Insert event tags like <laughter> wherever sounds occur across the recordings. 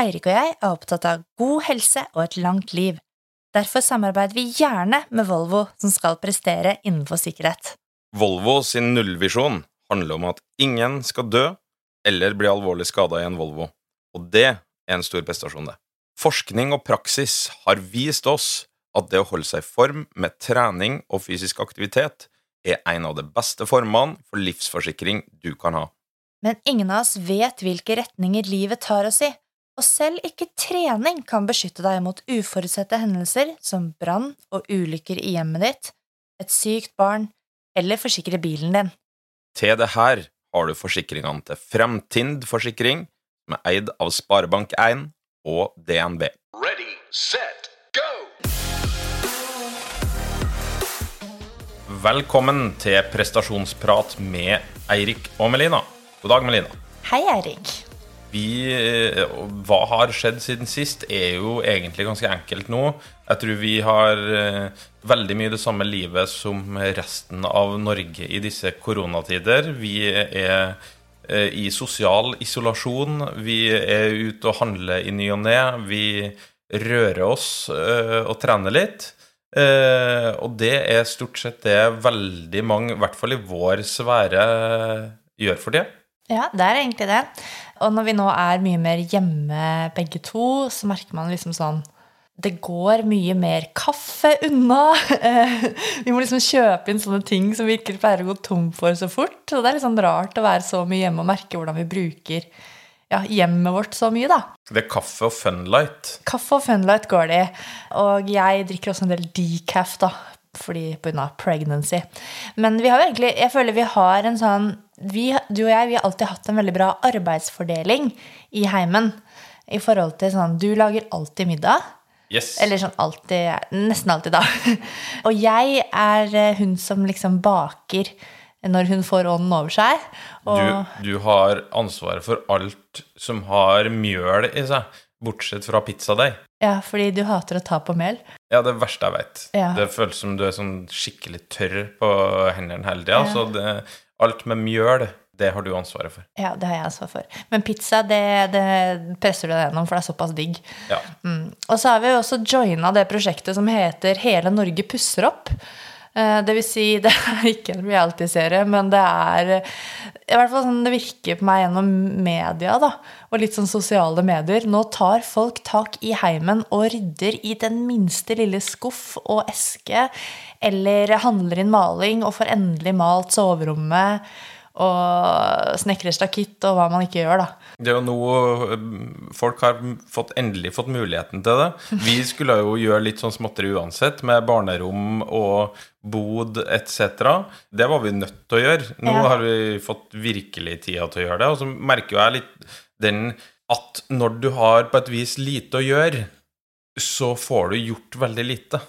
Eirik og jeg er opptatt av god helse og et langt liv. Derfor samarbeider vi gjerne med Volvo, som skal prestere innenfor sikkerhet. Volvo sin nullvisjon handler om at ingen skal dø eller bli alvorlig skada i en Volvo, og det er en stor prestasjon, det. Forskning og praksis har vist oss at det å holde seg i form med trening og fysisk aktivitet er en av de beste formene for livsforsikring du kan ha. Men ingen av oss vet hvilke retninger livet tar oss i, og selv ikke trening kan beskytte deg mot uforutsette hendelser som brann og ulykker i hjemmet ditt, et sykt barn eller forsikre bilen din. Til det her har du forsikringene til Fremtind Forsikring, som er eid av Sparebank1 og DNB. Ready, set, go! Velkommen til prestasjonsprat med Eirik og Melina. God dag, Melina. Hei, Eirik. Vi, eh, hva har skjedd siden sist, er jo egentlig ganske enkelt nå. Jeg tror vi har eh, veldig mye det samme livet som resten av Norge i disse koronatider. Vi er eh, i sosial isolasjon. Vi er ute og handler i ny og ne. Vi rører oss og trener litt. Og det er stort sett det veldig mange, i hvert fall i vår sfære, gjør for tida. Ja, det er egentlig det. Og når vi nå er mye mer hjemme begge to, så merker man liksom sånn det går mye mer kaffe unna. <laughs> Vi må liksom kjøpe inn sånne ting som vi ikke pleier å gå tom for så fort. Så det er sånn rart å være så mye hjemme og merke hvordan vi bruker ja, hjemmet vårt så mye, da. Det er kaffe og Funlight. Kaffe og Funlight går det i. Og jeg drikker også en del decaf, da, fordi pga. pregnancy. Men vi har egentlig Jeg føler vi har en sånn vi, du og jeg vi har alltid hatt en veldig bra arbeidsfordeling i heimen. I forhold til sånn Du lager alltid middag. Yes. Eller sånn alltid Nesten alltid, da. <laughs> og jeg er eh, hun som liksom baker når hun får ånden over seg. Du, du, har ansvaret for alt som har mjøl i seg, bortsett fra pizzadeig. Ja, fordi du hater å ta på mel. Ja, det verste jeg vet. Ja. Det føles som du er sånn skikkelig tørr på hendene hele tida. Ja. Så det, Alt med mjøl, det har du ansvaret for. Ja, det har jeg ansvar for. Men pizza, det, det presser du deg gjennom, for det er såpass digg. Ja. Mm. Og så har vi også joina det prosjektet som heter Hele Norge pusser opp. Eh, det vil si, <laughs> det er ikke en reality-serie, men det er i hvert fall sånn det virker på meg gjennom media da, og litt sånn sosiale medier. Nå tar folk tak i heimen og rydder i den minste lille skuff og eske eller handler inn maling og får endelig malt soverommet og snekrer stakitt og hva man ikke gjør, da. Det er jo noe Folk har fått, endelig fått muligheten til det. Vi skulle jo gjøre litt sånn småtteri uansett, med barnerom og bod etc. Det var vi nødt til å gjøre. Nå ja. har vi fått virkelig tida til å gjøre det. Og så merker jo jeg litt den at når du har på et vis lite å gjøre, så får du gjort veldig lite.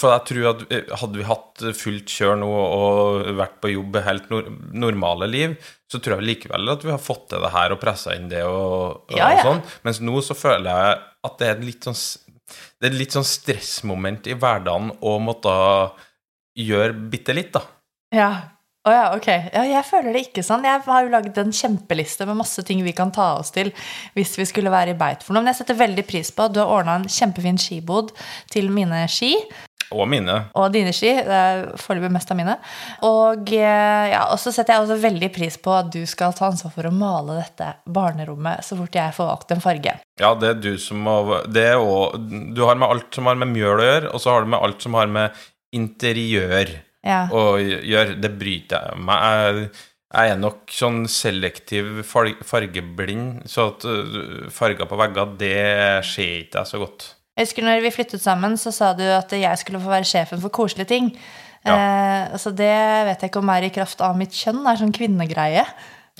For jeg tror at eh, hadde vi hatt fullt kjør nå og vært på jobb helt normale liv, så tror jeg likevel at vi har fått til det her og pressa inn det og, og, ja, ja. sånn. Mens nå så føler jeg at det er litt sånn det er et litt sånn stressmoment i hverdagen å måtte gjøre bitte litt, da. Ja. Å oh ja, ok. Ja, jeg føler det ikke sånn. Jeg har jo laget en kjempeliste med masse ting vi kan ta oss til hvis vi skulle være i beit for noe. Men jeg setter veldig pris på at du har ordna en kjempefin skibod til mine ski. Og mine. Og dine ski. Det er foreløpig mest av mine. Og, eh, ja, så setter jeg også veldig pris på at du skal ta ansvar for å male dette barnerommet så fort jeg får valgt en farge. Ja, det er du som må det er også, Du har med alt som har med mjøl å gjøre, og så har du med alt som har med interiør ja. å gjøre. Det bryter jeg meg. Jeg er nok sånn selektiv fargeblind, så at øh, farger på vegger, det ser ikke jeg så godt. Jeg husker når vi flyttet sammen, så sa du at jeg skulle få være sjefen for koselige ting. Ja. Eh, så det vet jeg ikke om er i kraft av mitt kjønn. Det er sånn kvinnegreie.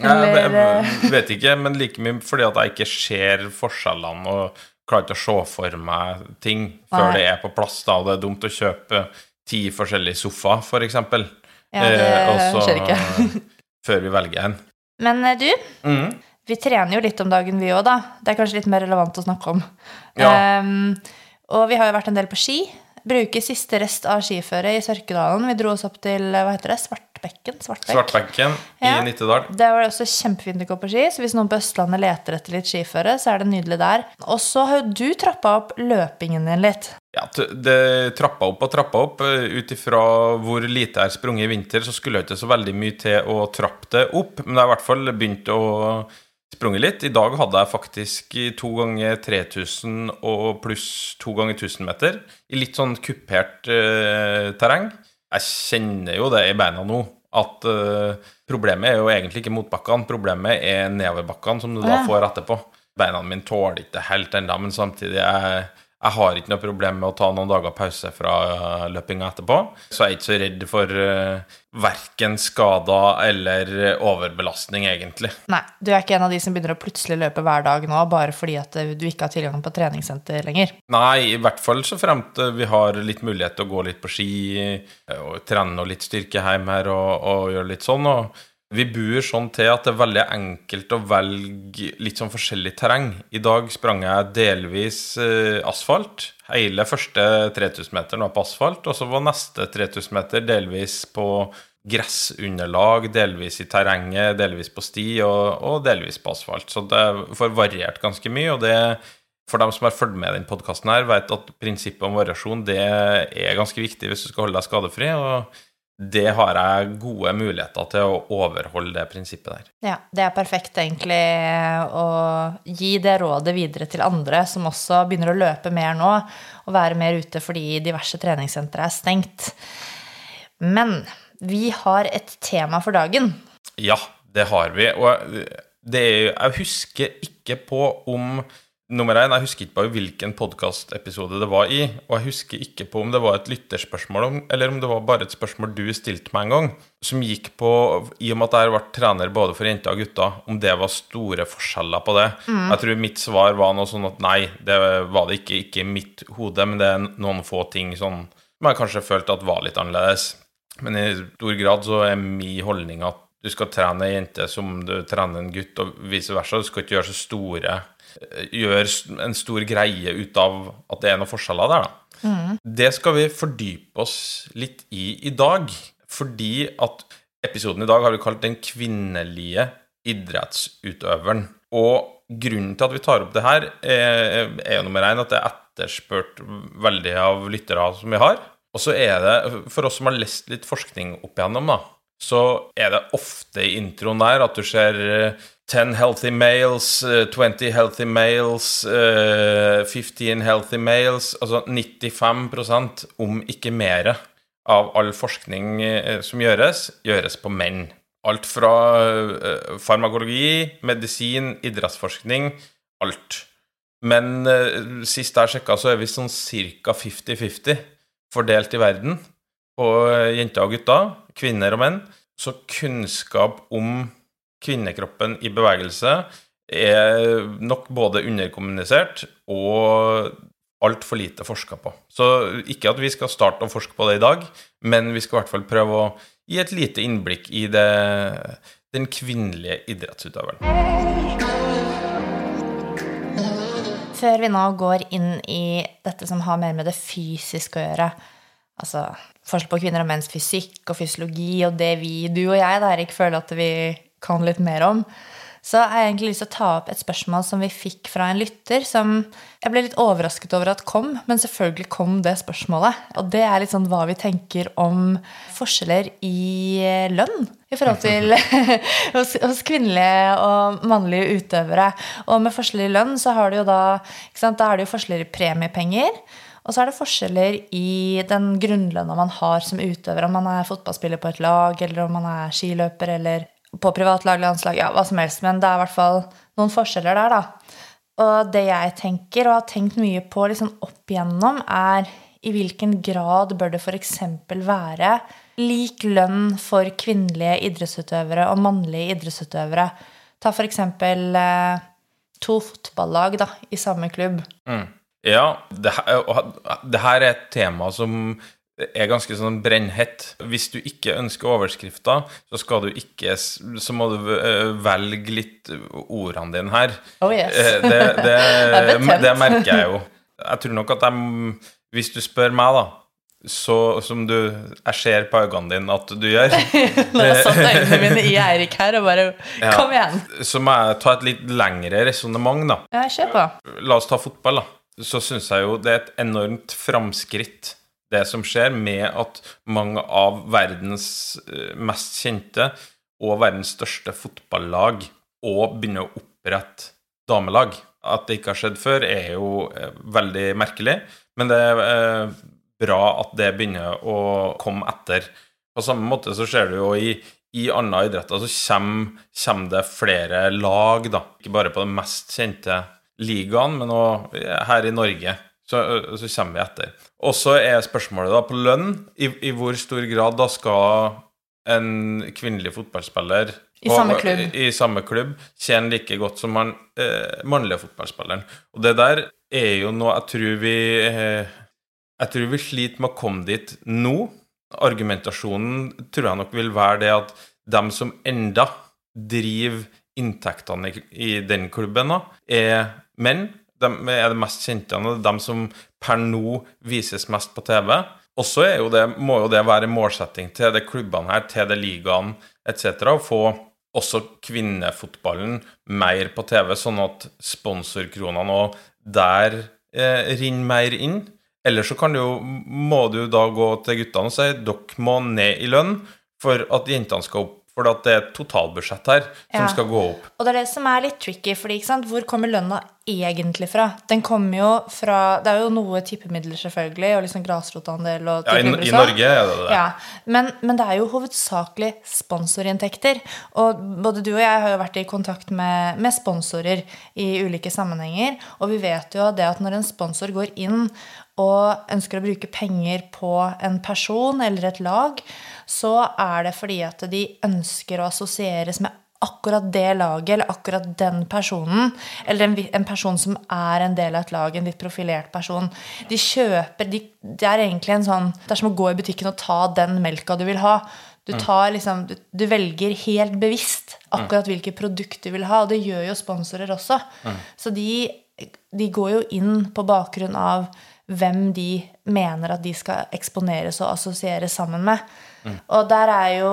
Eller, jeg, eh, <laughs> vet ikke, men like mye fordi at jeg ikke ser forskjellene og klarer ikke å se for meg ting før Nei. det er på plass. da, og Det er dumt å kjøpe ti forskjellige sofaer, f.eks. For eksempel. ja, det eh, skjer ikke. <laughs> før vi velger en. Men eh, du, mm. Vi trener jo litt om dagen, vi òg, da. Det er kanskje litt mer relevant å snakke om. Ja. Um, og vi har jo vært en del på ski. Bruker siste rest av skiføret i Sørkedalen. Vi dro oss opp til hva heter det, Svartbekken? Svartbekk. Svartbenken Ja. i Nittedal. Det var også kjempefint å gå på ski, så hvis noen på Østlandet leter etter litt skiføre, så er det nydelig der. Og så har jo du trappa opp løpingen din litt. Ja, det trappa opp og trappa opp. Eh, Ut ifra hvor lite jeg har sprunget i vinter, så skulle det ikke så veldig mye til å trappe det opp. Men jeg har i hvert fall begynt å sprunge litt. I dag hadde jeg faktisk to ganger 3000 og pluss to ganger 1000 meter. I litt sånn kupert eh, terreng. Jeg kjenner jo det i beina nå. At eh, problemet er jo egentlig ikke motbakkene, problemet er nedoverbakkene som du da får etterpå. Beina mine tåler ikke det helt ennå, men samtidig jeg, jeg har ikke noe problem med å ta noen dager pause fra uh, løpinga etterpå. Så jeg er ikke så redd for uh, verken skader eller uh, overbelastning, egentlig. Nei, du er ikke en av de som begynner å plutselig løpe hver dag nå bare fordi at eh, du ikke har tilgang på treningssenter lenger. Nei, i hvert fall så fremt vi har litt mulighet til å gå litt på ski og trene noe litt styrke hjemme her og, og gjøre litt sånn. og vi bor sånn til at det er veldig enkelt å velge litt sånn forskjellig terreng. I dag sprang jeg delvis eh, asfalt. Hele første 3000-meteren var på asfalt, og så var neste 3000 meter delvis på gressunderlag, delvis i terrenget, delvis på sti og, og delvis på asfalt. Så det får variert ganske mye, og det for dem som har fulgt med i denne podkasten, vet at prinsippet om variasjon det er ganske viktig hvis du skal holde deg skadefri. og det har jeg gode muligheter til å overholde det prinsippet der. Ja, det er perfekt egentlig å gi det rådet videre til andre som også begynner å løpe mer nå, og være mer ute fordi diverse treningssentre er stengt. Men vi har et tema for dagen. Ja, det har vi. Og det er, jeg husker ikke på om Nummer én, jeg husker ikke på hvilken podkastepisode det var i. Og jeg husker ikke på om det var et lytterspørsmål, om, eller om det var bare et spørsmål du stilte meg en gang, som gikk på I og med at jeg har vært trener både for jenter og gutter, om det var store forskjeller på det. Jeg tror mitt svar var noe sånn at nei, det var det ikke. Ikke i mitt hode, men det er noen få ting sånn som jeg kanskje følte at var litt annerledes. Men i stor grad så er min holdning at du skal trene ei jente som du trener en gutt, og vice versa. Du skal ikke gjøre så store Gjøre en stor greie ut av at det er noen forskjeller der, da. Det skal vi fordype oss litt i i dag, fordi at episoden i dag har vi kalt 'Den kvinnelige idrettsutøveren'. Og grunnen til at vi tar opp det her, er, er jo nummer én at det er etterspurt veldig av lyttere som vi har. Og så er det, for oss som har lest litt forskning opp igjennom, da, så er det ofte i introen der at du ser eh, 10 healthy males, eh, 20 healthy males, eh, 15 healthy males Altså 95% om ikke mer av all forskning eh, som gjøres, gjøres på menn. Alt fra eh, farmakologi, medisin, idrettsforskning, alt. Men eh, sist jeg sjekka, så er vi sånn ca. 50-50 fordelt i verden på eh, jenter og gutter, kvinner og menn. Så kunnskap om kvinnekroppen i bevegelse er nok både underkommunisert og altfor lite forska på. Så ikke at vi skal starte å forske på det i dag, men vi skal i hvert fall prøve å gi et lite innblikk i det, den kvinnelige idrettsutøveren. Før vi nå går inn i dette som har mer med det fysiske å gjøre, altså forskjell på kvinner og menns fysikk og fysiologi og det vi, du og jeg, da, Erik, føler at vi kan litt mer om, så har jeg egentlig lyst til å ta opp et spørsmål som vi fikk fra en lytter, som jeg ble litt overrasket over at kom, men selvfølgelig kom det spørsmålet. Og det er litt sånn hva vi tenker om forskjeller i lønn i forhold til <laughs> <laughs> hos, hos kvinnelige og mannlige utøvere. Og med forskjeller i lønn så har du jo da sant, Da er det jo forskjeller i premiepenger. Og så er det forskjeller i den grunnlønna man har som utøver, om man er fotballspiller på et lag, eller om man er skiløper, eller på privatlag, landslag, ja, hva som helst. Men det er i hvert fall noen forskjeller der, da. Og det jeg tenker, og har tenkt mye på liksom opp igjennom, er i hvilken grad bør det f.eks. være lik lønn for kvinnelige idrettsutøvere og mannlige idrettsutøvere? Ta f.eks. Eh, to fotballag da, i samme klubb. Ja, det det her er et tema som er ganske sånn brennhett. Hvis du ikke ønsker overskrifter, så skal du ikke Så må du eh, velge litt ordene dine her. Oh yes. Eh, Det, det, <laughs> det merker jeg jo. Jeg tror nok at de hvis du spør meg, da, så som du Jeg ser på øynene dine at du gjør, <laughs> Nå har jeg satt øynene mine i Eirik her og bare <laughs> Ja. Kom igjen. så må jeg ta et litt lengre resonnement, da. Ja, kjør på. La oss ta fotball, da. Så syns jeg jo det er et enormt framskritt, det som skjer med at mange av verdens eh, mest kjente og verdens største fotballag òg begynner å opprette damelag. At det ikke har skjedd før, er jo eh, veldig merkelig, men det er eh, bra at det begynner å komme etter. På samme måte så ser du jo i, i andre idretter så kommer, kommer det flere lag, da. Ikke bare på den mest kjente ligaen, men òg her i Norge. Så, så kommer vi etter. Og så er spørsmålet da på lønn. I, I hvor stor grad da skal en kvinnelig fotballspiller I på- samme klubb. i, i samme klubb tjene like godt som man, eh, mannlige fotballspilleren? Og det der er jo noe jeg tror vi eh, Jeg tror vi sliter med å komme dit nå. Argumentasjonen tror jeg nok vil være det at dem som enda driver inntektene i, i den klubben, da, er menn. De er det mest kjente, og er som per nå vises mest på TV. Og så må jo det være en målsetting til de klubbene her, til de ligaene etc., å få også kvinnefotballen mer på TV, sånn at sponsorkronene òg der eh, renner mer inn. Eller så kan du jo, må du da gå til guttene og si dere må ned i lønn for at jentene skal opp. For at det er et totalbudsjett her som Ja. skal gå opp. Og det er det som er litt tricky, fordi hvor kommer lønna egentlig fra? Den kommer jo fra Det er jo noe tippemidler, selvfølgelig, og liksom grasrotandel og Ja, i, I. Norge er det det. Ja, men, men det er jo hovedsakelig sponsorinntekter. Og både du og jeg har jo vært i kontakt med, med sponsorer i ulike sammenhenger. Og vi vet jo det at når en sponsor går inn og ønsker å bruke penger på en person eller et lag, så er det fordi at de ønsker å assosieres med akkurat det laget eller akkurat den personen, eller en, en person som er en del av et lag, en litt profilert person. De kjøper de, Det er egentlig en sånn Det er som å gå i butikken og ta den melka du vil ha. Du, tar liksom, du, du velger helt bevisst akkurat hvilke produkt du vil ha, og det gjør jo sponsorer også. Så de, de går jo inn på bakgrunn av hvem de mener at de skal eksponeres og assosieres sammen med. Og der er jo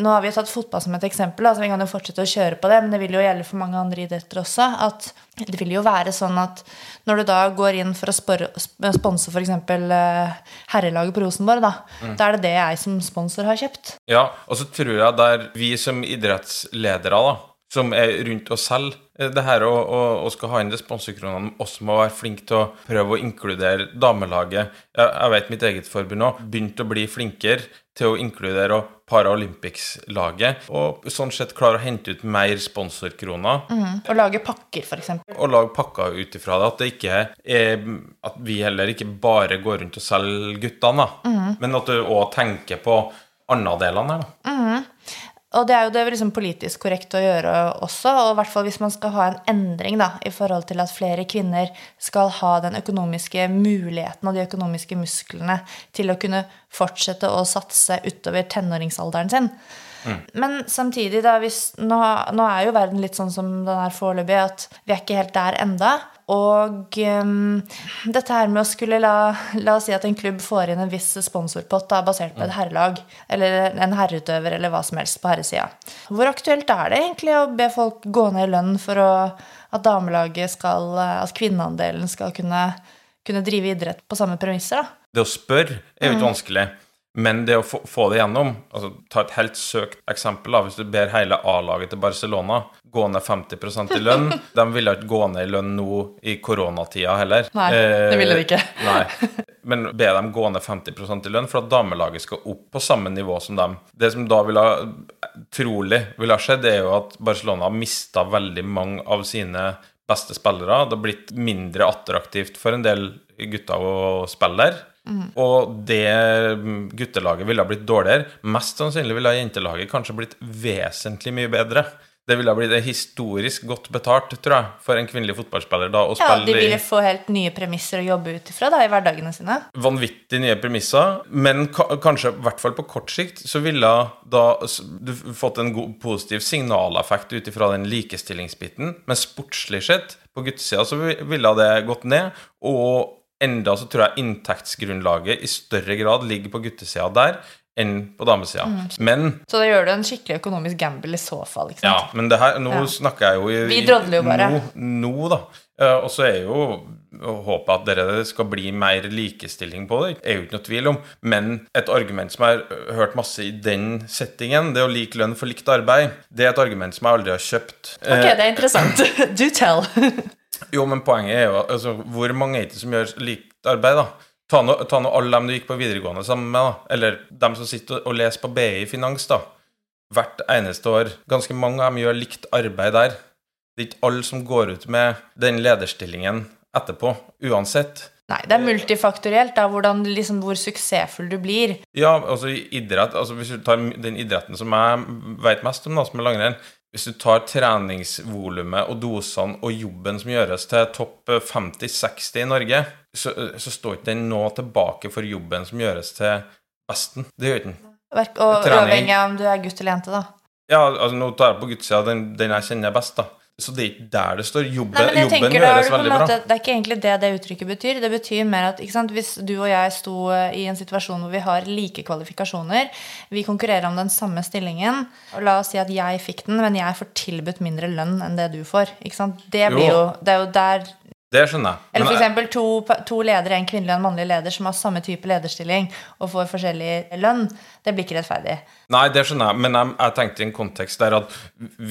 Nå har vi jo tatt fotball som et eksempel, altså vi kan jo fortsette å kjøre på det, men det vil jo gjelde for mange andre idretter også. At det vil jo være sånn at når du da går inn for å spore, sponse f.eks. Uh, herrelaget på Rosenborg, da, da er det det jeg som sponsor har kjøpt. Ja, og så tror jeg der vi som idrettsledere, da, som er rundt og selger eh, det her og, og, og skal ha inn responsekronene, også må være flinke til å prøve å inkludere damelaget. Jeg, jeg vet mitt eget forbund òg begynte å bli flinkere til å inkludere Paralympics-laget, og sånn sett klare å hente ut mer sponsorkroner. Og lage pakker, f.eks. Og lage pakker ut ifra det. At det ikke er At vi heller ikke bare går rundt og selger guttene, da. Men at du òg tenker på andre delene her, da. Og det er jo det liksom politisk korrekt å gjøre også, og i hvert fall hvis man skal ha en endring da, i forhold til at flere kvinner skal ha den økonomiske muligheten og de økonomiske musklene til å kunne fortsette å satse utover tenåringsalderen sin. Men samtidig, da, hvis, nå, nå er jo verden litt sånn som den er foreløpig, at vi er ikke helt der enda. Og um, dette her med å skulle la, la oss si at en klubb får inn en viss sponsorpott da, basert på et herrelag, eller en herreutøver, eller hva som helst på herresida. Hvor aktuelt er det egentlig å be folk gå ned i lønn for å, at damelaget skal At kvinneandelen skal kunne, kunne drive idrett på samme premisser, da? Det å spørre er jo ikke vanskelig, men det å få, få det gjennom altså Ta et helt søkt eksempel. da, Hvis du ber hele A-laget til Barcelona gå ned 50% i lønn <laughs> De ville ikke gå ned i lønn nå i koronatida heller. Nei, det ville de ikke. <laughs> Nei. Men be dem gå ned 50% i lønn for at damelaget skal opp på samme nivå som dem. Det som da ville trolig ville ha skjedd, er jo at Barcelona har mista veldig mange av sine beste spillere. Det har blitt mindre attraktivt for en del gutter å spille der. Og det mm, guttelaget ville ha blitt dårligere. Mest sannsynlig ville jentelaget kanskje blitt vesentlig mye bedre. Det ville ha blitt historisk godt betalt, tror jeg, for en kvinnelig fotballspiller da Ja, De ville få helt nye premisser å jobbe ut ifra i hverdagene sine. vanvittig nye premisser, men kanskje i hvert fall på kort sikt så ville da du fått en god, positiv signaleffekt ut ifra den likestillingsbiten, men sportslig sett, på guttesida, så ville det gått ned, og enda så tror jeg inntektsgrunnlaget i større grad ligger på guttesida der enn på damesida. Mm. Men Så da gjør du en skikkelig økonomisk gamble i så fall. ikke sant? ja, men det her, nå Ja. snakker jeg jo i, Vi drodler jo bare. Nå, nå da. Eh, Og så er jo håpet at dere skal bli mer likestilling på det, er jo ikke noe tvil om. Men et argument som jeg har hørt masse i den settingen, det å like lønn for likt arbeid, det er et argument som jeg aldri har kjøpt. Ok, Eh, det er interessant. <laughs> Do tell. Jo, men poenget er jo altså, Hvor mange er det som gjør likt arbeid, da? Ta nå, ta nå alle dem du gikk på videregående sammen med, da. Eller dem som sitter og leser på BI Finans, da. Hvert eneste år. Ganske mange av dem gjør likt arbeid der. Det er ikke alle som går ut med den lederstillingen etterpå, uansett. Nei, det er multifaktorielt, da, hvordan, liksom, hvor suksessfull du blir. Ja, altså i idrett altså Hvis du tar den idretten som jeg vet mest om, da, som er langrenn Hvis du tar treningsvolumet og dosene og jobben som gjøres til topp 50-60 i Norge, så, så står ikke den nå tilbake for jobben som gjøres til besten. Det gjør ikke den. Og uavhengig av om du er gutt eller jente, da. Ja, altså nå tar jeg på guttsida den, den jeg kjenner best, da. Så det er ikke der det står. Jobben, Nei, jobben tenker er en veldig bra. Det er ikke egentlig det det uttrykket betyr. Det betyr mer at sant, hvis du og jeg sto eh, i en situasjon hvor vi har like kvalifikasjoner, vi konkurrerer om den samme stillingen, og la oss si at jeg fikk den, men jeg får tilbudt mindre lønn enn det du får. Det blir Jo. jo Det er jo der Det skjønner jeg. Eller f.eks. to, to ledere, en kvinnelig og en mannlig leder, som har samme type lederstilling og får forskjellig lønn. Det blir ikke rettferdig. Nei, det skjønner jeg, men jeg, jeg tenkte i en kontekst der at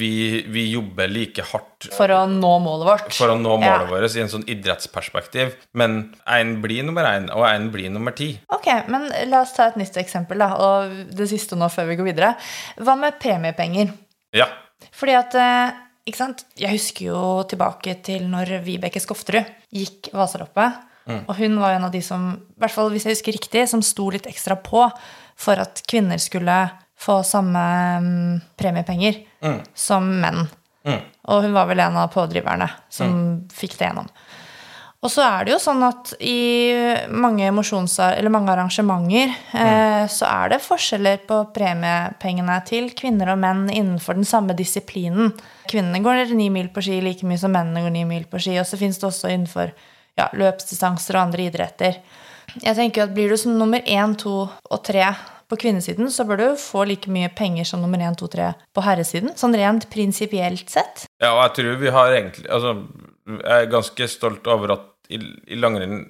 vi, vi jobber like hardt For å nå målet vårt. for å nå målet Ja. vårt i en sånn idrettsperspektiv. Men én blir nummer én, og én blir nummer ti. Ok, men la oss ta et nytt eksempel, da. Og det siste nå før vi går videre. Hva med premiepenger? Ja. Fordi at eh, ikke sant? Jeg husker jo tilbake til når Vibeke Skofterud gikk Vasaloppet. Og hun var en av de som, i hvert fall hvis jeg husker riktig, som sto litt ekstra på for at kvinner skulle få samme mm, premiepenger som menn. Og hun var vel en av pådriverne som fikk det gjennom. Og så er det jo sånn at i mange, eller mange arrangementer eh, så er det forskjeller på premiepengene til kvinner og menn innenfor den samme disiplinen. Kvinnene går ni mil på ski like mye som mennene går ni mil på ski. Og så fins det også innenfor ja, løpsdistanser og andre idretter. Jeg tenker at Blir du som nummer én, to og tre på kvinnesiden, så bør du få like mye penger som nummer én, to, tre på herresiden. Sånn rent prinsipielt sett. ja, og jeg tror vi har egentlig Altså, jeg er ganske stolt over at i, i langrenn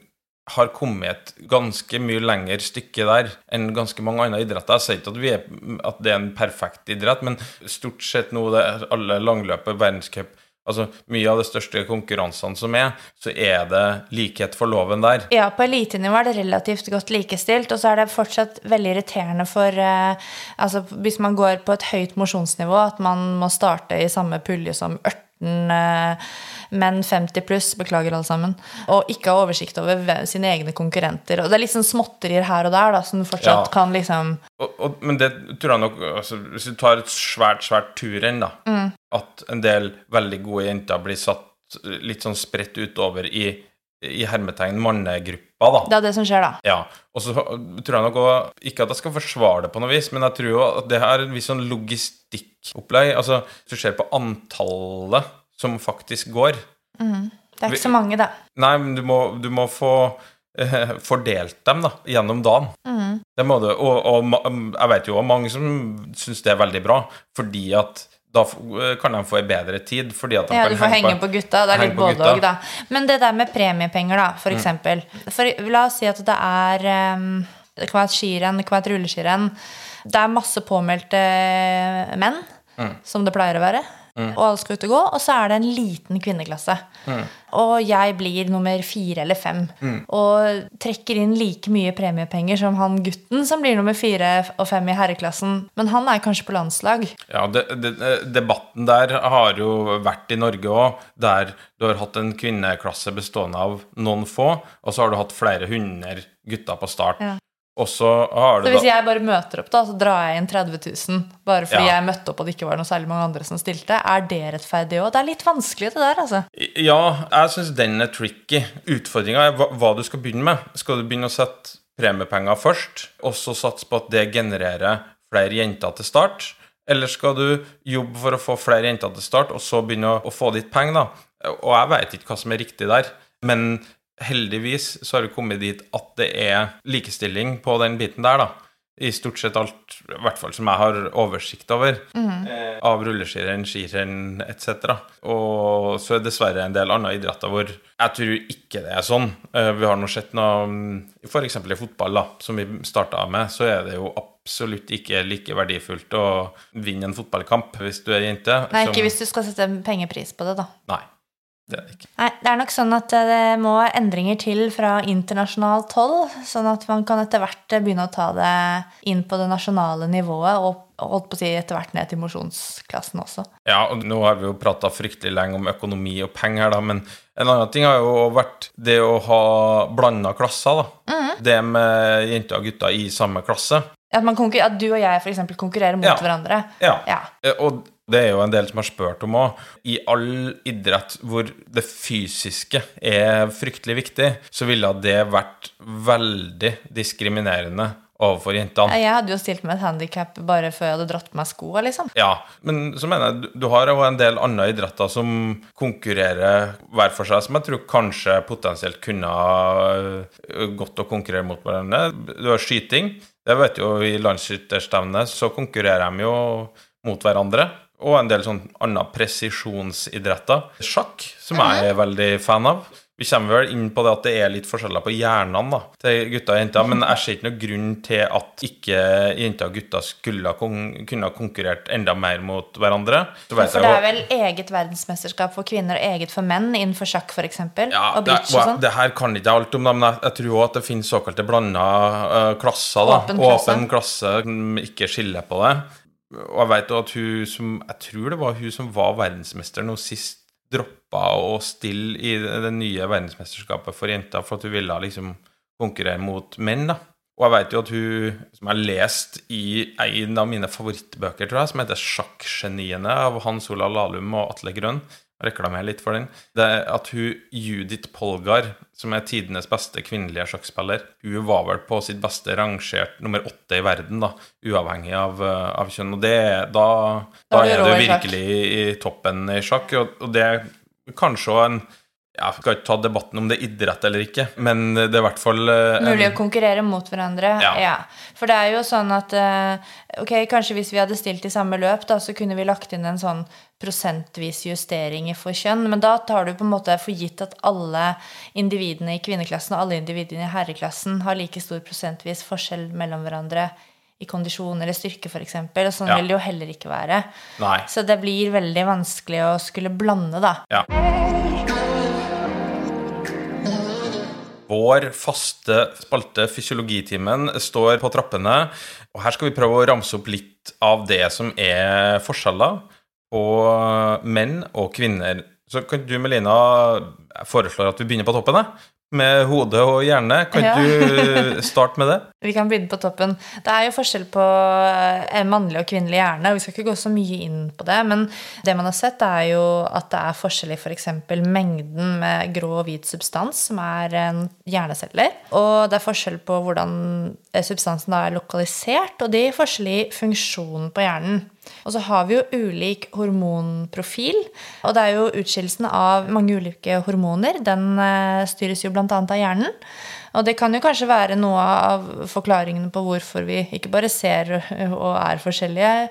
har kommet et ganske mye lengre stykke der enn ganske mange andre idretter. Jeg sier ikke at, at, det er en perfekt idrett, men stort sett nå det er alle langløpet, verdenscup Altså, Mye av de største konkurransene som er, så er det likhet for loven der. Ja, på elitenivå er det relativt godt likestilt, og så er det fortsatt veldig irriterende for eh, Altså, hvis man går på et høyt mosjonsnivå, at man må starte i samme pulje som ørt, 14, menn 50 pluss, beklager alle sammen. Og ikke ha oversikt over sine egne konkurrenter. Og det er liksom småtterier her og der da, som fortsatt ja. kan liksom og, og, Men det tror jeg nok altså, Hvis du tar et svært, svært turrenn, da, mm. at en del veldig gode jenter blir satt litt sånn spredt utover i i hermetegn mannegruppa, da. Det er det som skjer, da. Ja. Og så tror jeg nok òg Ikke at jeg skal forsvare det på noe vis, men jeg tror jo at det her er en viss sånn logistikkopplegg. Altså, hvis du ser på antallet som faktisk går Det er ikke så mange, da. Nei, men du må, du må få eh, fordelt dem da, gjennom dagen. Det må du. Og, og jeg vet jo òg mange som syns det er veldig bra, fordi at da kan de få en bedre tid. Fordi at de Ja, kan du får henge på gutta. Det er litt både òg, da. Men det der med premiepenger, da, for eksempel. For, la oss si at det er um, Det kan være et skirenn, det kan være et rulleskirenn. Det er masse påmeldte menn, som det pleier å være. Og alle skal ut og gå. Og så er det en liten kvinneklasse. Og jeg blir nummer fire eller fem. Og trekker inn like mye premiepenger som han gutten som blir nummer fire og fem i herreklassen. Men han er kanskje på landslag. Ja, det, det, Debatten der har jo vært i Norge òg, der du har hatt en kvinneklasse bestående av noen få, og så har du hatt flere hundre gutter på start. Ja. Og så har du Så hvis jeg bare møter opp, da, så drar jeg inn 30 000 bare fordi Ja. jeg møtte opp og det ikke var noe særlig mange andre som stilte, er det rettferdig òg? Det er litt vanskelig, det der, altså. Ja, jeg syns den er tricky. Utfordringa er hva, hva du skal begynne med. Skal du begynne å sette premiepenger først, og så satse på at det genererer flere jenter til start? Eller skal du jobbe for å få flere jenter til start, og så begynne å, å få ditt penger, da? Og jeg veit ikke hva som er riktig der. Men heldigvis så har vi kommet dit at det er likestilling på den biten der, da. I stort sett alt, i hvert fall som jeg har oversikt over, eh, av rulleskirenn, skirenn etc. Og så er det dessverre en del andre idretter hvor jeg tror ikke det er sånn. Eh, vi har nå sett noe F.eks. i fotball, da, som vi starta med, så er det jo absolutt ikke like verdifullt å vinne en fotballkamp hvis du er jente. Nei, som- ikke hvis du skal sette en pengepris på det, da. Nei, det er det ikke. Nei, det er nok sånn at eh, det må endringer til fra internasjonalt hold, sånn at man kan etter hvert eh, begynne å ta det inn på det nasjonale nivået, og holdt på å si etter hvert ned til mosjonsklassen også. Ja, og nå har vi jo prata fryktelig lenge om økonomi og penger, da, men en annen ting har jo vært det å ha blanda klasser, da. Det med jenter og gutter i samme klasse. At, man at du og jeg eksempel konkurrerer mot Ja. hverandre. Ja. Ja. Eh, Og det er jo en del som har spurt om òg. I all idrett hvor det fysiske er fryktelig viktig, så ville det vært veldig diskriminerende overfor jentene. Jeg hadde jo stilt med et handikap bare før jeg hadde dratt på meg skoa, liksom. Ja, men så mener jeg du- har jo en del andre idretter som konkurrerer hver for seg, som jeg tror kanskje potensielt kunne ha øh, gått å konkurrere mot hverandre. Du har skyting. Det vet jo i landsskytterstevnet, så konkurrerer de jo mot hverandre. Og en del sånn andre presisjonsidretter. Sjakk, som jeg er veldig fan av. Vi kommer vel inn på det at det er litt forskjeller på hjernene da, til gutter og jenter, men jeg ser ikke noen grunn til at ikke jenter og gutter skulle kon kunne ha konkurrert enda mer mot hverandre. For det er vel eget verdensmesterskap for kvinner og eget for menn innenfor sjakk, f.eks. ja, og bridge og sånn. det her kan ikke jeg alt om, men jeg, jeg tror også at det finnes såkalte blanda uh, klasser. da, Åpen klasse. Åpen klasse ikke skiller på det. Og jeg jo at hun som Jeg tror det var hun som var verdensmester nå sist, droppa å stille i det nye verdensmesterskapet for jenter for at hun ville liksom konkurrere mot menn. da. Og jeg vet jo at hun, som har lest i en av mine favorittbøker, tror jeg, som heter 'Sjakkgeniene' av Hans Olav Lahlum og Atle Grønn, jeg reklamerer litt for den, det er at hun Judith Polgar, som er tidenes beste kvinnelige sjakkspiller, hun var vel på sitt beste rangert nummer åtte i verden, da, uavhengig av, eh, av kjønn. Og det, da, Da da er i sjakk. virkelig i toppen i sjakk, og, og det er kanskje også en ja, Jeg skal ikke ta debatten om det er idrett eller ikke, men det er i hvert fall eh, Mulig å konkurrere mot hverandre. Ja. Ja. For det er jo sånn at eh, Ok, kanskje hvis vi hadde stilt i samme løp, da, så kunne vi lagt inn en sånn prosentvis justering for kjønn. Men da tar du på en måte for gitt at alle individene i kvinneklassen og alle individene i herreklassen har like stor prosentvis forskjell mellom hverandre i kondisjon eller styrke, f.eks. Og sånn Ja. vil det jo heller ikke være. Nei. Så det blir veldig vanskelig å skulle blande, da. Ja. Vår faste spalte Fysiologitimen står på trappene. Og her skal vi prøve å ramse opp litt av det som er forskjeller på menn og kvinner. Så kan du, Melina, jeg foreslår at vi begynner på toppen, jeg. Med hode og hjerne. Kan Ja. du starte med det? <laughs> Vi kan begynne på toppen. Det er jo forskjell på eh, mannlig og kvinnelig hjerne. og Vi skal ikke gå så mye inn på det, men det man har sett, er jo at det er forskjell i f.eks. mengden med grå og hvit substans, som er en hjerneceller. Og det er forskjell på hvordan eh, substansen da er lokalisert, og det gir forskjell i funksjonen på hjernen. Og så har vi jo ulik hormonprofil, og det er jo utskillelsen av mange ulike hormoner. Den eh, styres jo bl.a. av hjernen. Og det kan jo kanskje være noe av forklaringene på hvorfor vi ikke bare ser <laughs> og er forskjellige,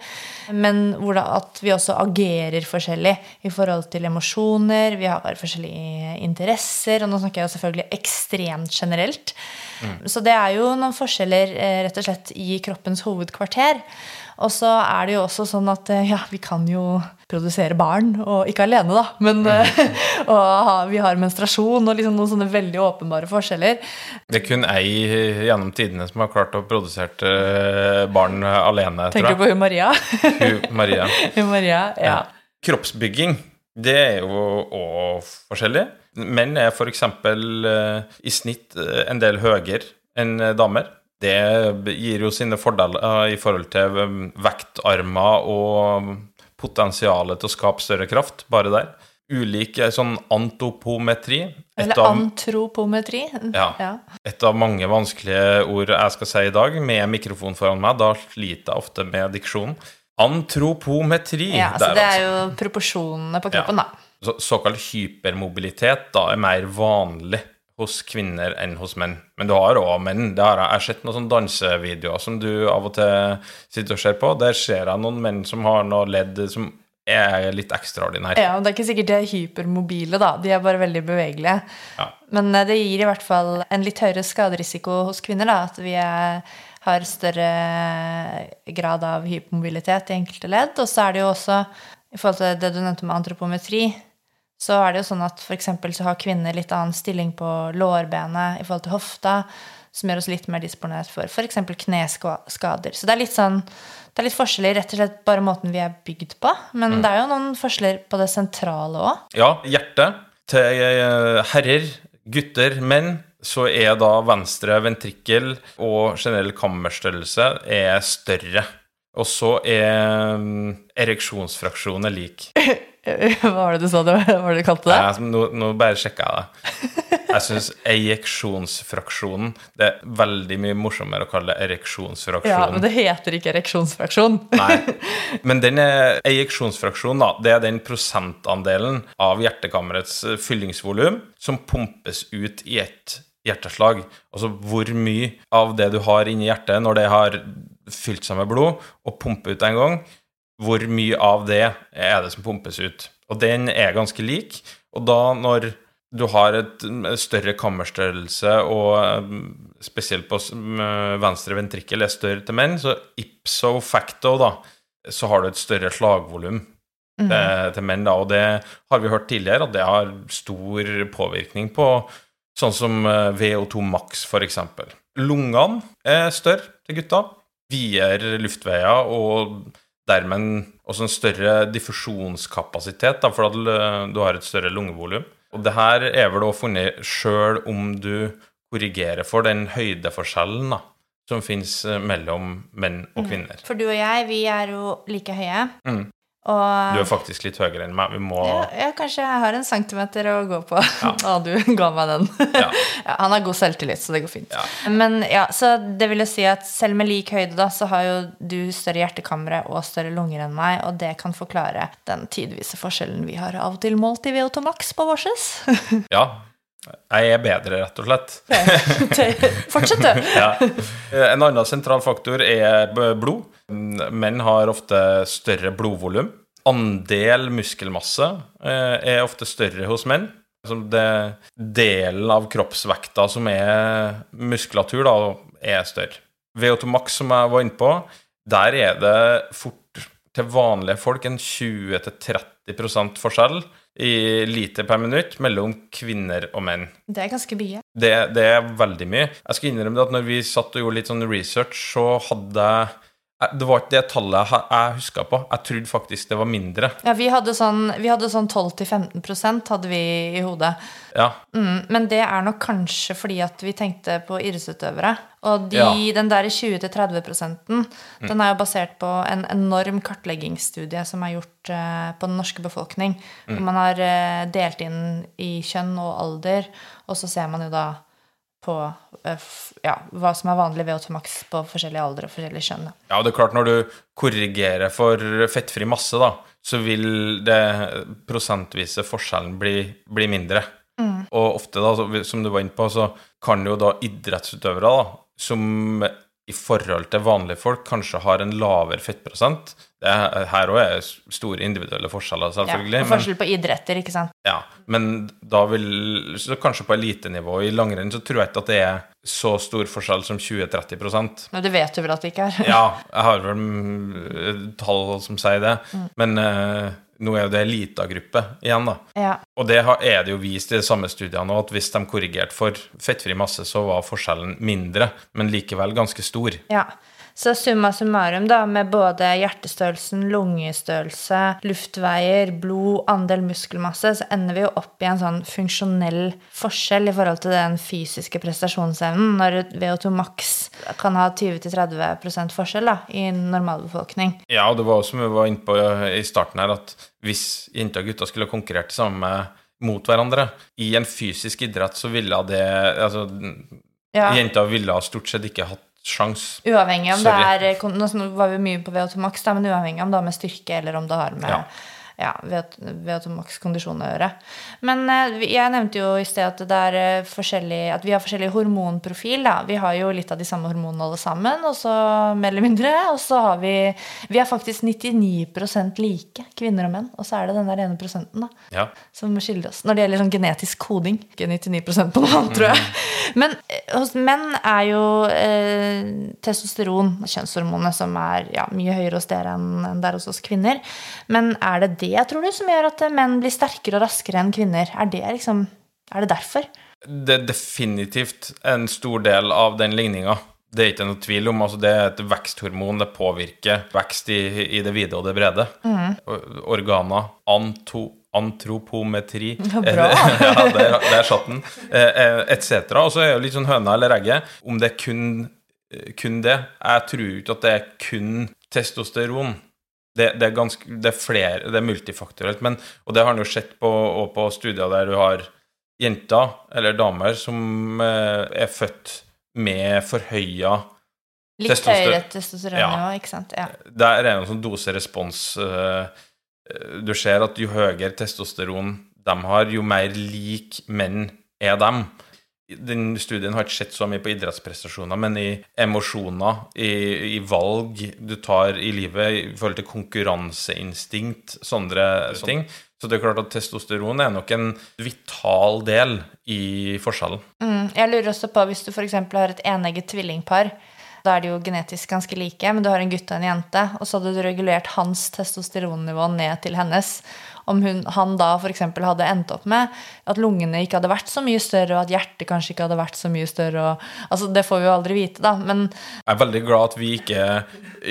men at vi også agerer forskjellig i forhold til emosjoner. Vi har forskjellige interesser, og nå snakker jeg jo selvfølgelig ekstremt generelt. Så det er jo noen forskjeller eh, rett og slett i kroppens hovedkvarter. Og så er det jo også sånn at eh, ja, vi kan jo produsere barn, og ikke alene, da, men eh, <laughs> og vi har menstruasjon og liksom noen sånne veldig åpenbare forskjeller. Det er kun ei gjennom tidene som har klart å produsere eh, barn alene, Tenker du tror på hun Maria? jeg. Hun, Maria. hun Maria, <laughs> ja. Kroppsbygging, det er jo òg forskjellig. Menn er f.eks. I snitt en del høyere enn damer. Det gir jo sine fordeler eh, i forhold til um, vektarmer og potensialet til å skape større kraft, bare der. Ulik eh, sånn antopometri. Et Eller av, antropometri. Ja. et av mange vanskelige ord jeg skal si i dag, med mikrofon foran meg. Da sliter jeg ofte med diksjonen. Antropometri. Ja, så der, det altså. er jo proporsjonene på kroppen, da. Så, såkalt hypermobilitet da er mer vanlig hos kvinner enn hos menn. Men du har òg menn. Det har jeg, jeg har sett noen sånne dansevideoer som du av og til sitter og ser på. Der ser jeg noen menn som har noe ledd som er litt ekstraordinært. Ja, og Det er ikke sikkert de er hypermobile, da. De er bare veldig bevegelige. Ja. Men eh, det gir i hvert fall en litt høyere skaderisiko hos kvinner, da. At vi er, har større grad av hypermobilitet i enkelte ledd. Og så er det jo også, i forhold til det du nevnte med antropometri, så er det jo sånn at f.eks. så har kvinner litt annen stilling på lårbenet i forhold til hofta, som gjør oss litt mer disponert for f.eks. kneskader. Så det er litt sånn det er litt forskjeller rett og slett bare måten vi er bygd på. Men det er jo noen forskjeller på det sentrale òg. Ja, hjertet til eh, herrer, gutter, menn, så er da venstre ventrikkel og generell kammerstørrelse er større. Og så er mm, ereksjonsfraksjonen lik. <laughs> <laughs> Hva var det du sa det var det du kalte det? Ja, nå, nå bare sjekka jeg det. Jeg syns ejeksjonsfraksjonen Det er veldig mye morsommere å kalle det Ja, men det heter ikke ereksjonsfraksjon. Nei. <laughs> Men den ejeksjonsfraksjonen, da, det er den prosentandelen av hjertekammerets eh, fyllingsvolum som pumpes ut i ett hjerteslag. Altså hvor mye av det du har inni hjertet når det har fylt seg med blod, og pumper ut en gang, hvor mye av det er det som pumpes ut. Og den er ganske lik. Og da når du har et mm, større kammerstørrelse, og mm, spesielt på mm, venstre ventrikkel er større til menn, så ipso facto, da, så har du et større slagvolum til, til menn, da. Og det har vi hørt tidligere, at det har stor påvirkning på sånn som eh, VO2 max, for eksempel. Lungene er større til gutta, videre luftveier og dermed også en større diffusjonskapasitet, da, for at du har et større lungevolum. Og det her er vel også funnet sjøl om du korrigerer for den høydeforskjellen da, som fins mellom menn og kvinner. For du og jeg, vi er jo like høye. Mm. Og Du er faktisk litt høyere enn meg. Vi må ja, ja, kanskje jeg har en centimeter å gå på. Ja, <laughs> du ga meg den. <laughs> Ja. Han har god selvtillit, så det går fint. Ja. Men ja, så det vil jo si at selv med lik høyde, da, så har jo du større hjertekamre og større lunger enn meg, og det kan forklare den tidvise forskjellen vi har av og til målt i VO2 max på vårses. <laughs> Ja. Jeg er bedre, rett og slett. <laughs> Fortsett, du. <laughs> Ja. En annen sentral faktor er blod. Menn har ofte større blodvolum. Andel muskelmasse eh, er ofte større hos menn. Det delen av kroppsvekta som er muskulatur, da, er større. VO2 max, som jeg var inne på, der er det fort til vanlige folk en 20-30% forskjell i liter per minutt mellom kvinner og menn. Det er ganske mye. Det, det er veldig mye. Jeg skal innrømme at når vi satt og gjorde litt sånn research, så hadde jeg Det var ikke det tallet jeg, jeg huska på. Jeg trodde faktisk det var mindre. Ja, vi hadde sånn, vi hadde sånn 12-15% hadde vi i hodet. Ja. Mm, men det er nok kanskje fordi at vi tenkte på idrettsutøvere. Og de, Ja. den der 20-30 den er jo basert på en enorm kartleggingsstudie som er gjort eh, på den norske befolkning. Hvor man har eh, delt inn i kjønn og alder, og så ser man jo da på eh, ja, hva som er vanlig VO2 maks på forskjellig alder og forskjellig kjønn. ja, det er klart når du korrigerer for fettfri masse, da, så vil det prosentvise forskjellen bli, bli mindre. Og ofte, da, som du var inne på, så kan jo da idrettsutøvere, da, som i forhold til vanlige folk kanskje har en lavere fettprosent er, Her òg er store individuelle forskjeller, selvfølgelig. Ja, og forskjell på idretter, ikke sant. Ja, men da vil Så kanskje på elitenivå i langrenn så tror jeg ikke at det er så stor forskjell som 20-30 Men det vet du vel at det ikke er? Ja, jeg har vel mm, tall som sier det, men uh, nå er jo det elitagruppe igjen, da. Ja. Og det er det jo vist i de samme studiene òg, at hvis de korrigerte for fettfri masse, så var forskjellen mindre, men likevel ganske stor. Ja. Så summa summarum, da, med både hjertestørrelsen, lungestørrelse, luftveier, blod, andel muskelmasse, så ender vi jo opp i en sånn funksjonell forskjell i forhold til den fysiske prestasjonsevnen, når VO2 max kan ha 20-30 forskjell da, i normalbefolkning. Ja, og det var som vi var inne på i starten her, at hvis jenter og gutter skulle konkurrert sammen samme mot hverandre i en fysisk idrett, så ville det Altså, Ja. jenter ville stort sett ikke hatt sjans. Uavhengig om Sorry. det er Nå var vi mye på VO2 max, da, men uavhengig om det har med styrke eller om det har med Ja. Ja, VO2 Max kondisjon å gjøre. Men eh, jeg nevnte jo i sted at, det er eh, at vi har forskjellig hormonprofil. Da. Vi har jo litt av de samme hormonene alle sammen, og så mer eller mindre. Og så har vi Vi er faktisk 99% like, kvinner og menn. Og så er det den der ene prosenten, da Ja. som skiller oss. Når det gjelder sånn genetisk koding. Ikke 99 på noe annet, tror jeg. Men eh, hos menn er jo eh, testosteron, kjønnshormonet, som er ja, mye høyere hos dere enn enn det er hos oss kvinner. Men er det det, tror du, som gjør at eh, menn blir sterkere og raskere enn kvinner? Er det liksom Er det derfor? Det er definitivt en stor del av den ligninga. Det er ikke noe tvil om. altså Det er et veksthormon. Det påvirker vekst i, i det vide og det brede. Mm. Organer. Anto, antropometri. <laughs> Ja, bra. <laughs> ja, der, der satt den. Eh, Etc. Og så er det litt sånn høna eller egget. Om det er kun, kun det Jeg tror ikke at det er kun testosteron. Det, det, er ganske, det er flere, det er multifaktorelt. Men, og det har en jo sett på, på studier der du har jenter eller damer som eh, er født med forhøya Litt Testoster- høyere testosteronnivå, Ja. ikke sant? Ja. Der er det en sånn dose-respons eh, Du ser at jo høyere testosteron de har, jo mer lik menn er dem. Den studien har ikke sett så mye på idrettsprestasjoner, men i emosjoner, i, i valg du tar i livet i forhold til konkurranseinstinkt, sånne ting. Så det er klart at testosteron er nok en vital del i forskjellen. Mm, jeg lurer også på hvis du f.eks. har et enegget tvillingpar. Da er de jo genetisk ganske like, men du har en gutt og en jente, og så hadde du regulert hans testosteronnivå ned til hennes. Om hun, han da f.eks. hadde endt opp med at lungene ikke hadde vært så mye større, og at hjertet kanskje ikke hadde vært så mye større. Og, altså, det får vi jo aldri vite, da. Men Jeg er veldig glad at vi ikke,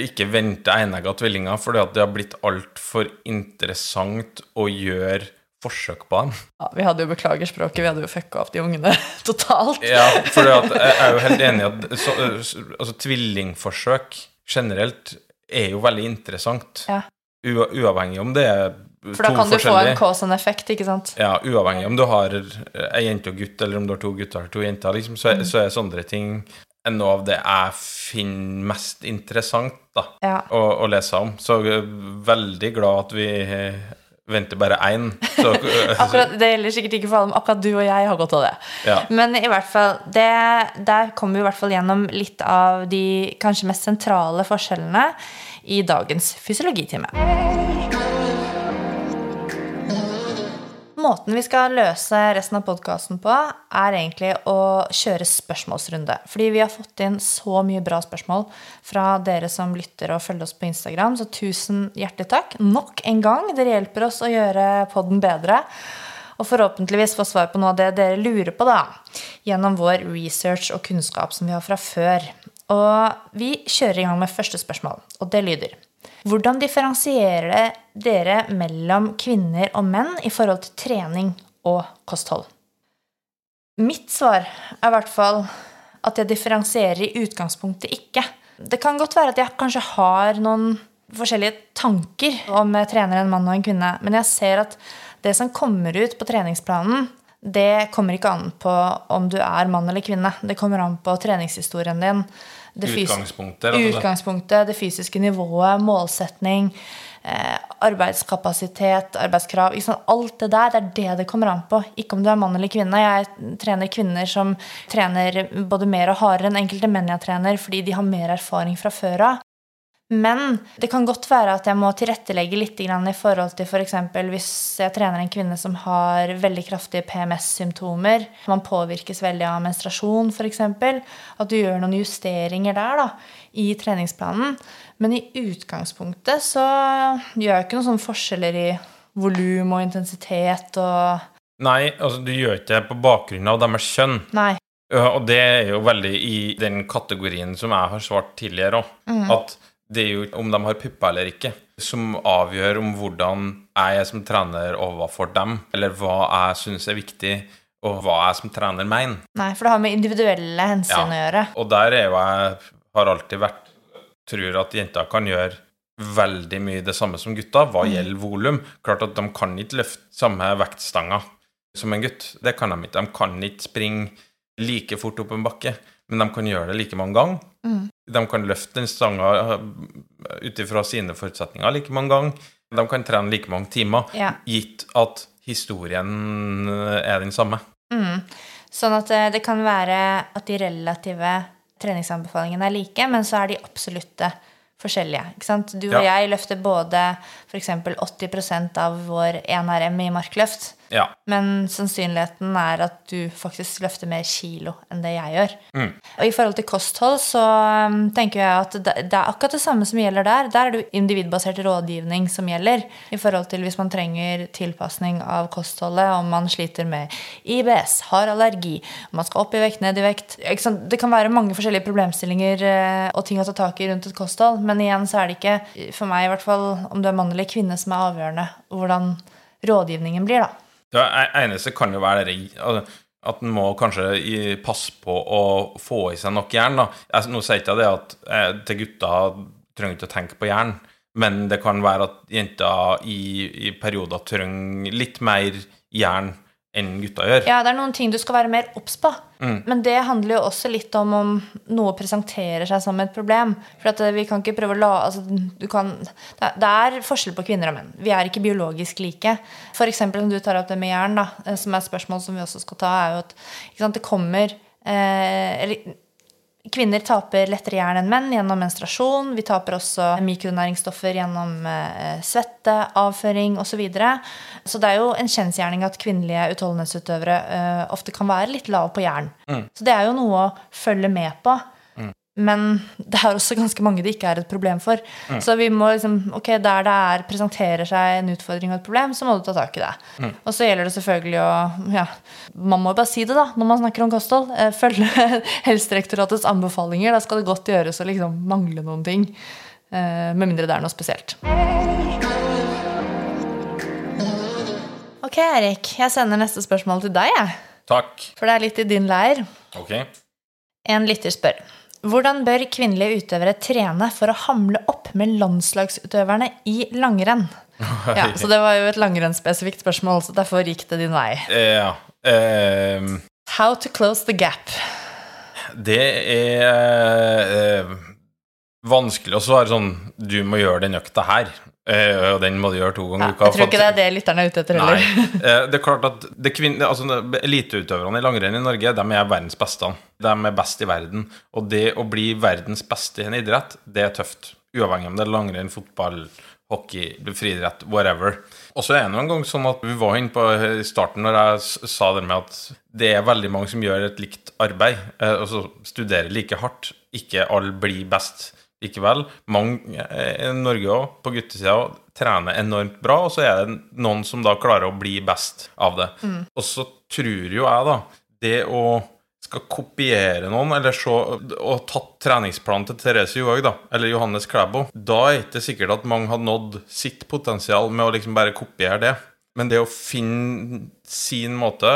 ikke venter enegga tvillinger, for det har blitt altfor interessant å gjøre forsøk på dem. ja, vi hadde jo beklager språket, vi hadde jo fucka opp de ungene <laughs> totalt. Ja, for jeg er jo helt enig i at så, altså, tvillingforsøk generelt er jo veldig interessant. Ja. Uavhengig om det er For da kan du få en forskjellige cause and effect, ikke sant? ja, Uavhengig om du har ei jente og gutt, eller om du har to gutter eller to jenter, liksom, så, er, så er sånne ting noe av det jeg finner mest interessant da, Ja. å, å lese om. Så jeg er veldig glad at vi venter bare én. <laughs> <laughs> Akkurat, det gjelder sikkert ikke for alle, men akkurat du og jeg har godt av det. Ja. Men i hvert fall, det, der kommer vi i hvert fall gjennom litt av de kanskje mest sentrale forskjellene i dagens fysiologitime. Måten vi skal løse resten av podkasten på, er egentlig å kjøre spørsmålsrunde. Fordi vi har fått inn så mye bra spørsmål fra dere som lytter og følger oss på Instagram, så tusen hjertelig takk. Nok en gang. Dere hjelper oss å gjøre podden bedre. Og forhåpentligvis få svar på noe av det dere lurer på, da. Gjennom vår research og kunnskap som vi har fra før. Og vi kjører i gang med første spørsmål, og det lyder hvordan differensierer dere mellom kvinner og menn i forhold til trening og kosthold? Mitt svar er i hvert fall at jeg differensierer i utgangspunktet ikke. Det kan godt være at jeg kanskje har noen forskjellige tanker om jeg trener en mann og en kvinne, men jeg ser at det som kommer ut på treningsplanen, det kommer ikke an på om du er mann eller kvinne. Det kommer an på treningshistorien din. det Utgangspunktet. Utgangspunktet, det fysiske nivået, målsetning, eh, arbeidskapasitet, arbeidskrav. Sant? Alt det der, det er det det kommer an på. Ikke om du er mann eller kvinne. Jeg trener kvinner som trener både mer og hardere enn enkelte menn jeg trener, fordi de har mer erfaring fra før av. Men det kan godt være at jeg må tilrettelegge litt i forhold til f.eks. hvis jeg trener en kvinne som har veldig kraftige PMS-symptomer, man påvirkes veldig av menstruasjon f.eks., at du gjør noen justeringer der da, i treningsplanen. Men i utgangspunktet så gjør jeg ikke noen sånne forskjeller i volum og intensitet og Nei, altså du gjør ikke det på bakgrunn av deres kjønn. Nei. Og det er jo veldig i den kategorien som jeg har svart tidligere òg. At det er jo om de har pupper eller ikke, som avgjør om hvordan jeg er som trener overfor dem, eller hva jeg syns er viktig, og hva jeg som trener mener. Nei, for det har med individuelle hensyn å gjøre. Og der er jo jeg har alltid vært Tror at jenter kan gjøre veldig mye det samme som gutta hva gjelder volum. Klart at de kan ikke løfte samme vektstanger som en gutt. Det kan de ikke. De kan ikke springe like fort opp en bakke, men de kan gjøre det like mange ganger. De kan løfte den stanga ut ifra sine forutsetninger like mange ganger. De kan trene like mange timer, Ja. gitt at historien er den samme. Sånn at eh, det kan være at de relative treningsanbefalingene er like, men så er de absolutte forskjellige. Ikke sant? Du og Ja. jeg løfter både f.eks. 80% av vår 1RM i markløft, Ja. men sannsynligheten er at du faktisk løfter mer kilo enn det jeg gjør. Mm. Og i forhold til kosthold så um, tenker jeg at det, er akkurat det samme som gjelder der. Der er det jo individbasert rådgivning som gjelder. I forhold til hvis man trenger tilpasning av kostholdet, om man sliter med IBS, har allergi, om man skal opp i vekt, ned i vekt. Det kan være mange forskjellige problemstillinger eh, og ting å ta tak i rundt et kosthold. Men igjen så er det ikke, for meg i hvert fall, om du er mann eller kvinne, som er avgjørende hvordan rådgivningen blir, da. Det e- eneste kan jo være det altså, at en må kanskje passe på å få i seg nok jern. da. Jeg, nå sier ikke jeg det at eh, til gutter trenger ikke å tenke på jern, men det kan være at jenter i, i perioder trenger litt mer jern enn gutta gjør. Ja, det er noen ting du skal være mer obs på. Men det handler jo også litt om om noe presenterer seg som et problem. For at eh, vi kan ikke prøve å la altså, du kan, det er- forskjell på kvinner og menn. Vi er ikke biologisk like. Eksempel om du tar opp det med jern, da, eh, som er et spørsmål som vi også skal ta, er jo at sant, det kommer eh, Kvinner taper lettere jern enn menn gjennom menstruasjon. Vi taper også mikronæringsstoffer gjennom eh, svette, avføring osv. Så, videre. så det er jo en kjensgjerning at kvinnelige utholdenhetsutøvere eh, ofte kan være litt lave på jern. Så det er jo noe å følge med på. Men det er også ganske mange det ikke er et problem for. Så vi må liksom, ok, der det er, presenterer seg en utfordring og et problem, så må du ta tak i det. Og så gjelder det selvfølgelig å ja, Man må bare si det, da, når man snakker om kosthold. Eh, Følge <laughs> Helsedirektoratets anbefalinger. Da skal det godt gjøres å liksom mangle noen ting. eh, Med mindre det er noe spesielt. Ok, Erik. Jeg sender neste spørsmål til deg, jeg. Takk. For det er litt i din leir. Ok. En lytter spør hvordan bør kvinnelige utøvere trene for å hamle opp med landslagsutøverne i langrenn? <laughs> Ja, så Det var jo et langrennsspesifikt spørsmål, så derfor gikk det din vei. Ja. Um, How to close the gap. det er uh, vanskelig å svare sånn Du må gjøre den økta her, og den må du gjøre to ganger i jeg uka. tror ikke det er det lytterne er ute etter heller. Eh, Det er klart at altså, eliteutøverne i langrenn i Norge de er verdens beste. De er best i verden. Og det å bli verdens beste i en idrett, det er tøft. Uavhengig om det er langrenn, fotball, hockey, friidrett, whatever. Og så er det en gang sånn at vi var inne på i starten når jeg sa det med at det er veldig mange som gjør et likt arbeid, altså studerer like hardt. Ikke alle blir best likevel. Mange eh, i Norge òg, på guttesida, trener enormt bra, og så er det noen som da klarer å bli best av det. Og så tror jo jeg, da, det å skal kopiere noen, eller så Og tatt treningsplanen til Therese Johaug, da, eller Johannes Klæbo, da er det ikke sikkert at mange har nådd sitt potensial med å liksom bare kopiere det. Men det å finne sin måte,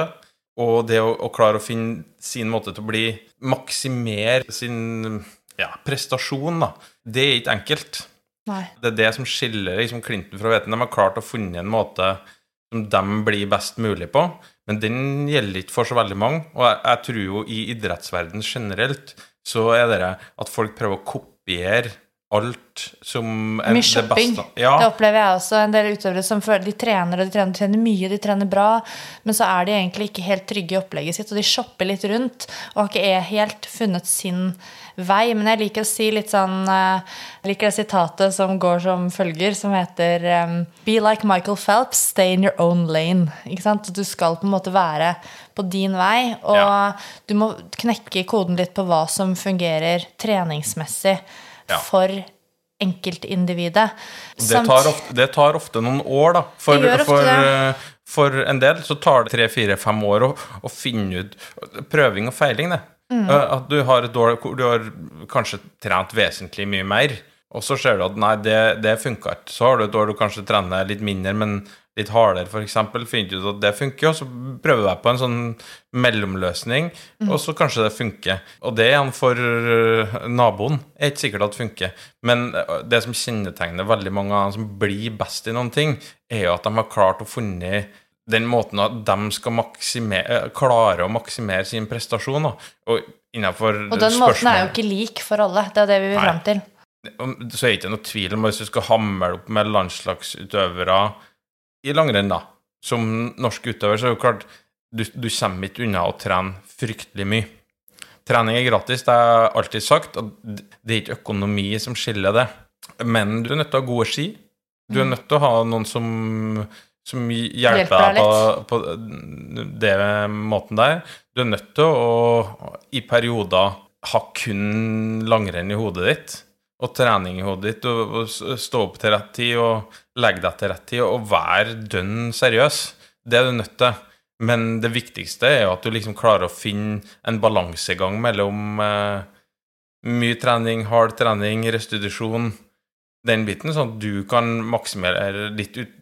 og det å, å klare å finne sin måte til å bli Maksimere sin ja, prestasjon, da, det er ikke enkelt. Nei. Det er det som skiller liksom Clinton fra Veten. De har klart å funne en måte som de blir best mulig på, men den gjelder ikke for så veldig mange. Og jeg, jeg tror jo i idrettsverden generelt så er det at folk prøver å kopiere alt som Mye det shopping. beste. Ja, Det opplever jeg også. En del utøvere som føler de trener, og de trener, de trener mye, de trener bra, men så er de egentlig ikke helt trygge i opplegget sitt, og de shopper litt rundt og har ikke helt funnet sin vei. Men jeg liker å si litt sånn eh, Jeg liker det sitatet som går som følger, som heter um, Be like Michael Phelps, stay in your own lane. Ikke sant? Du skal på en måte være på din vei, og Ja. du må knekke koden litt på hva som fungerer treningsmessig Ja. for enkeltindividet. det tar, ofte, det tar ofte noen år, da. For, Det gjør ofte for, det. eh, for en del så tar det tre, fire, fem år å, å finne ut Prøving og feiling, det. Mm. Eh, At du har år du har kanskje trent vesentlig mye mer, og så ser du at nei, det, det funka ikke. Så har du et år du kanskje trener litt mindre, men litt hardere, f.eks. Finner du ut at det funker, og så prøver du deg på en sånn mellomløsning, Mm. og så kanskje det funker. Og det igjen for øh, naboen er ikke sikkert at det funker. Men øh, det som kjennetegner veldig mange av dem som blir best i noen ting, er jo at de har klart å funne den måten at de skal maksimere, klare å maksimere sin prestasjon. Da. Og innenfor Og den måten er jo ikke lik for alle. Det er det vi vil fram til. så er det ikke noe tvil om hvis du skal hamle opp med landslagsutøvere i langrenn, da, som norsk utøver, så er det jo klart du, du kommer ikke unna å trene fryktelig mye. Trening er gratis, det har jeg alltid sagt, og det er ikke økonomi som skiller det. Men du er nødt til å ha gode ski. Du er nødt til å ha noen som, som hjelper Hjelper deg på, på det måten der. Du er nødt til å i perioder ha kun langrenn i hodet ditt og trening i hodet ditt, og stå opp til rett tid og legge deg til rett tid, og være dønn seriøs. Det er du nødt til. Men det viktigste er jo at du liksom klarer å finne en balansegang mellom eh, mye trening, hard trening, restitusjon, den biten, sånn at du kan maksimere ditt, ut,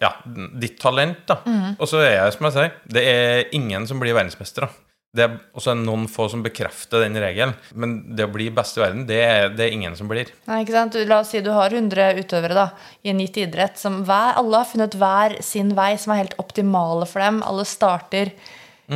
ja, ditt talent. da. Og så er jeg, som jeg sier, det er ingen som blir verdensmestere. Det er også noen få som bekrefter den regelen. Men det å bli best i verden, det er det er ingen som blir. Nei, ikke sant? La oss si du har 100 utøvere da, i en gitt idrett. Som hver, alle har funnet hver sin vei som er helt optimale for dem. Alle starter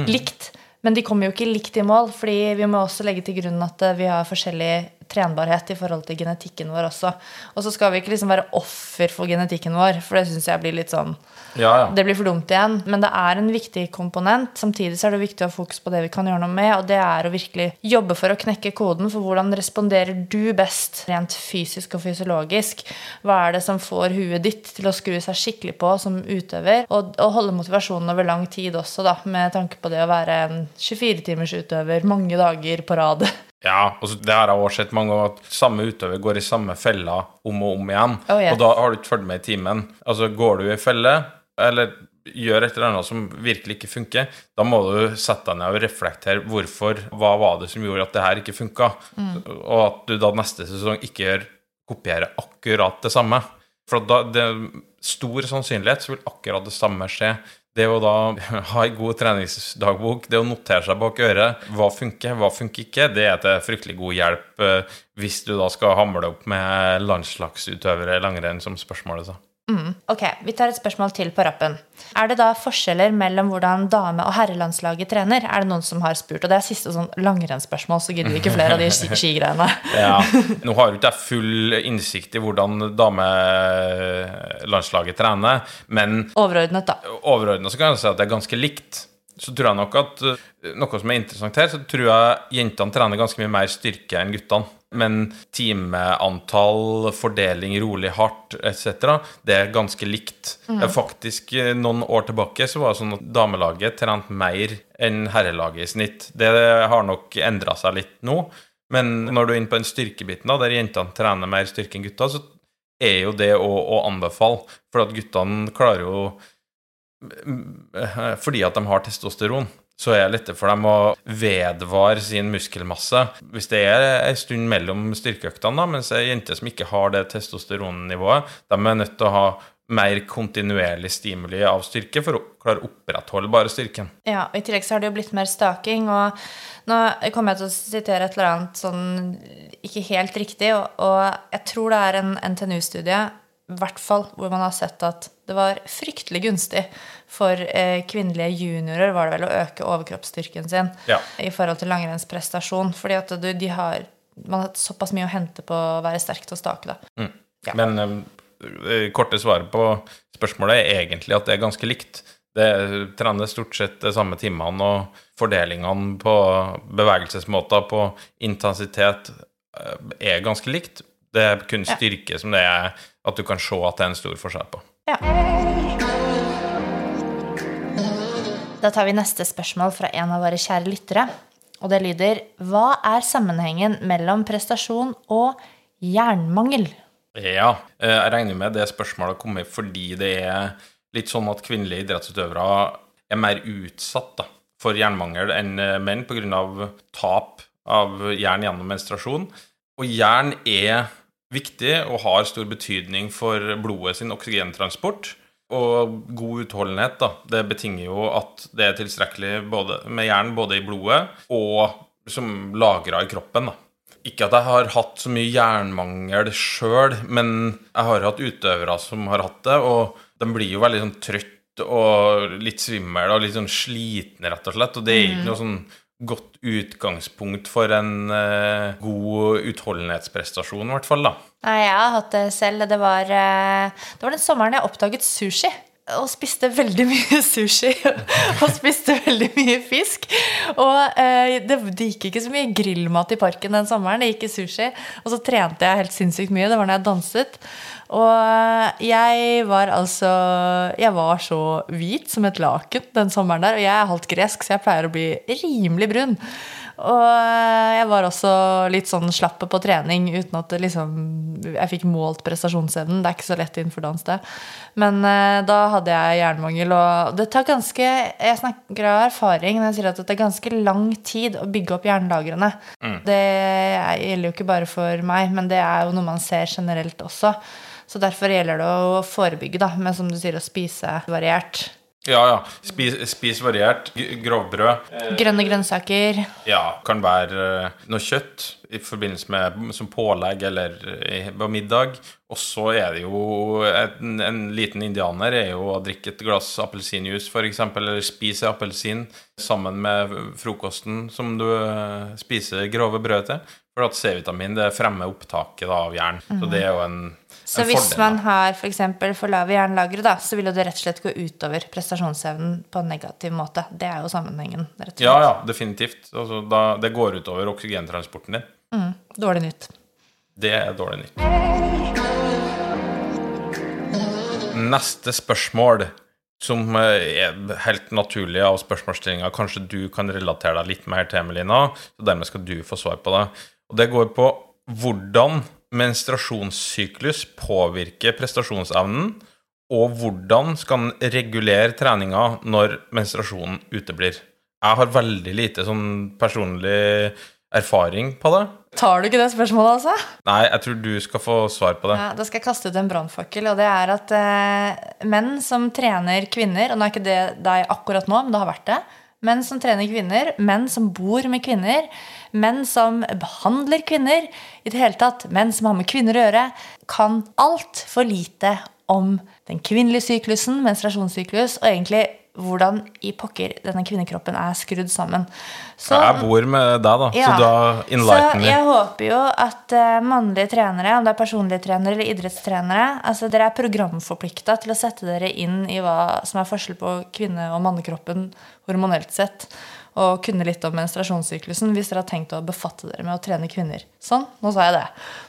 likt. Men de kommer jo ikke likt i mål, fordi vi må også legge til grunn at eh, vi har forskjellig trenbarhet i forhold til genetikken vår også. Og så skal vi ikke liksom være offer for genetikken vår, for det syns jeg blir litt sånn Ja, ja. det blir for dumt igjen. Men det er en viktig komponent. Samtidig så er det viktig å ha fokus på det vi kan gjøre noe med, og det er å virkelig jobbe for å knekke koden for hvordan responderer du best rent fysisk og fysiologisk. Hva er det som får huet ditt til å skru seg skikkelig på som utøver, og, og holde motivasjonen over lang tid også, da, med tanke på det å være en 24-timers utøver mange dager på rad. Ja, og det det har jeg også sett mange ganger, at samme utøver går i samme fella om og om igjen. Oh, yes. Og da har du ikke fulgt med i timen. Altså, går du i felle, eller gjør et eller annet som virkelig ikke funker, da må du sette deg ned og reflektere hvorfor, hva var det som gjorde at det her ikke funka, og at du da neste sesong ikke gjør, kopierer akkurat det samme. For da, det er stor sannsynlighet så vil akkurat det samme skje. Det å da <laughs> ha en god treningsdagbok, det å notere seg bak øret hva funker, hva funker ikke, det er til fryktelig god hjelp eh, hvis du da skal hamle opp med landslagsutøvere i langrenn, som spørsmålet sa. Ok, vi tar et spørsmål til på rappen. Er det da forskjeller mellom hvordan dame- og herrelandslaget trener? Er det noen som har spurt? Og det er siste sånn langrennsspørsmål, så gidder vi ikke flere av de <laughs> skigreiene. Ja, <laughs> Nå har jo ikke jeg full innsikt i hvordan damelandslaget trener, men Overordnet, da. overordnet så kan jeg si at det er ganske likt. Så tror jeg nok at uh, noe som er interessant her, så tror jeg jentene trener ganske mye mer styrke enn guttene. Men timeantall, fordeling rolig hardt etc., det er ganske likt. Mm. Faktisk eh, noen år tilbake så var det sånn at damelaget trente mer enn herrelaget i snitt. Det har nok endra seg litt nå. Men når du er inne på den styrkebiten, da, der jentene trener mer styrke enn gutta, så er jo det å, å anbefale. For at guttene klarer jo Eh, fordi at de har testosteron, så er det lettere for dem å vedvare sin muskelmasse. Hvis det er en stund mellom styrkeøktene, da, mens ei jente som ikke har det testosteronnivået, de er nødt til å ha mer kontinuerlig stimuli av styrke for å klare å opprettholde bare styrken. Ja, og I tillegg så har det jo blitt mer staking. og Nå kommer jeg til å sitere et eller annet sånn ikke helt riktig, og, og jeg tror det er en NTNU-studie i hvert fall hvor man har sett at det var fryktelig gunstig for eh, kvinnelige juniorer var det vel å øke overkroppsstyrken sin Ja. i forhold til langrennsprestasjon. Fordi at du, de har man har såpass mye å hente på å være sterk til å stake. da. Ja. Men eh, korte svaret på spørsmålet er egentlig at det er ganske likt. Det trener stort sett de samme timene, og fordelingene på bevegelsesmåter, på intensitet, eh, er ganske likt. Det er kun Ja. styrke som det er at du kan se at det er en stor forskjell på. Ja. Da tar vi neste spørsmål fra en av våre kjære lyttere. Og det lyder Hva er sammenhengen mellom prestasjon og jernmangel? Ja, eh, jeg regner med det spørsmålet har kommet fordi det er litt sånn at kvinnelige idrettsutøvere er mer utsatt da, for jernmangel enn eh, menn pga. tap av jern gjennom menstruasjon. Og jern er viktig og har stor betydning for blodet sin oksygentransport. Og god utholdenhet da, det betinger jo at det er tilstrekkelig både, med jern både i blodet og som lagra i kroppen. da. Ikke at jeg har hatt så mye jernmangel sjøl, men jeg har hatt utøvere som har hatt det, og de blir jo veldig sånn trøtt og litt svimmel og litt sånn slitne, rett og slett. Og det er ikke noe sånn godt utgangspunkt for en uh, god utholdenhetsprestasjon, i hvert fall. da. Nei, jeg har hatt det selv. Det var, uh, det var den sommeren jeg oppdaget sushi. Og spiste veldig <laughs> mye sushi. Og spiste veldig mye fisk. Og eh, det, det gikk ikke så mye grillmat i parken den sommeren. Det gikk i sushi. Og så trente jeg helt sinnssykt mye. Det var når jeg danset. Og jeg var altså Jeg var så hvit som et laken den sommeren der. Og jeg er halvt gresk, så jeg pleier å bli rimelig brun. Og jeg var også litt sånn slapp på trening uten at liksom, jeg fikk målt prestasjonsevnen. Det er ikke så lett innenfor dans, det. Men eh, da hadde jeg jernmangel, og det tar ganske Jeg snakker av erfaring når jeg sier at det tar ganske lang tid å bygge opp jernlagrene. Det gjelder jo ikke bare for meg, men det er jo noe man ser generelt også. Så derfor gjelder det å forebygge, da, med som du sier, å spise variert. Ja, ja. Spis, spis variert. Grovbrød. Grønne grønnsaker. Ja, kan være eh, noe kjøtt i forbindelse med som pålegg eller eh, på middag. Og så er det jo en, en liten indianer er jo å drikke et glass appelsinjuice f.eks., eller spise appelsin sammen med frokosten som du eh, spiser grove brød til. For at C-vitamin det fremmer opptaket da, av jern. Så det er jo en, en Så hvis fordel. man har f.eks. for, for lave jernlagre, da, så vil det rett og slett gå utover prestasjonsevnen på en negativ måte. Det er jo sammenhengen, rett og slett. Ja, ja, definitivt. Altså, da, det går utover oksygentransporten din. Dårlig nytt. Det er dårlig nytt. Neste spørsmål, som eh, er helt naturlig av spørsmålsstillinga, kanskje du kan relatere deg litt mer til, Melina, så dermed skal du få svar på det. Og det går på hvordan menstruasjonssyklus påvirker prestasjonsevnen, og hvordan skal en regulere treninga når menstruasjonen uteblir. Jeg har veldig lite sånn personlig erfaring på det. Tar du ikke det spørsmålet, altså? Nei, jeg tror du skal få svar på det. Ja, Da skal jeg kaste ut en brannfakkel, og det er at eh, menn som trener kvinner Og nå er ikke det deg akkurat nå, men det har vært det. Menn som trener kvinner, menn som bor med kvinner, menn som behandler kvinner, i det hele tatt menn som har med kvinner å gjøre, kan altfor lite om den kvinnelige syklusen, menstruasjonssyklus, og egentlig hvordan i pokker denne kvinnekroppen er skrudd sammen. Så, Jeg bor med deg, da, ja. så da enlighten Så me. jeg håper jo at uh, mannlige trenere, om det er personlige trenere eller idrettstrenere, altså dere er programforplikta til å sette dere inn i hva som er forskjell på kvinne- og mannekroppen hormonelt sett, og kunne litt om menstruasjonssyklusen hvis dere har tenkt å befatte dere med å trene kvinner. Sånn, nå sa jeg det.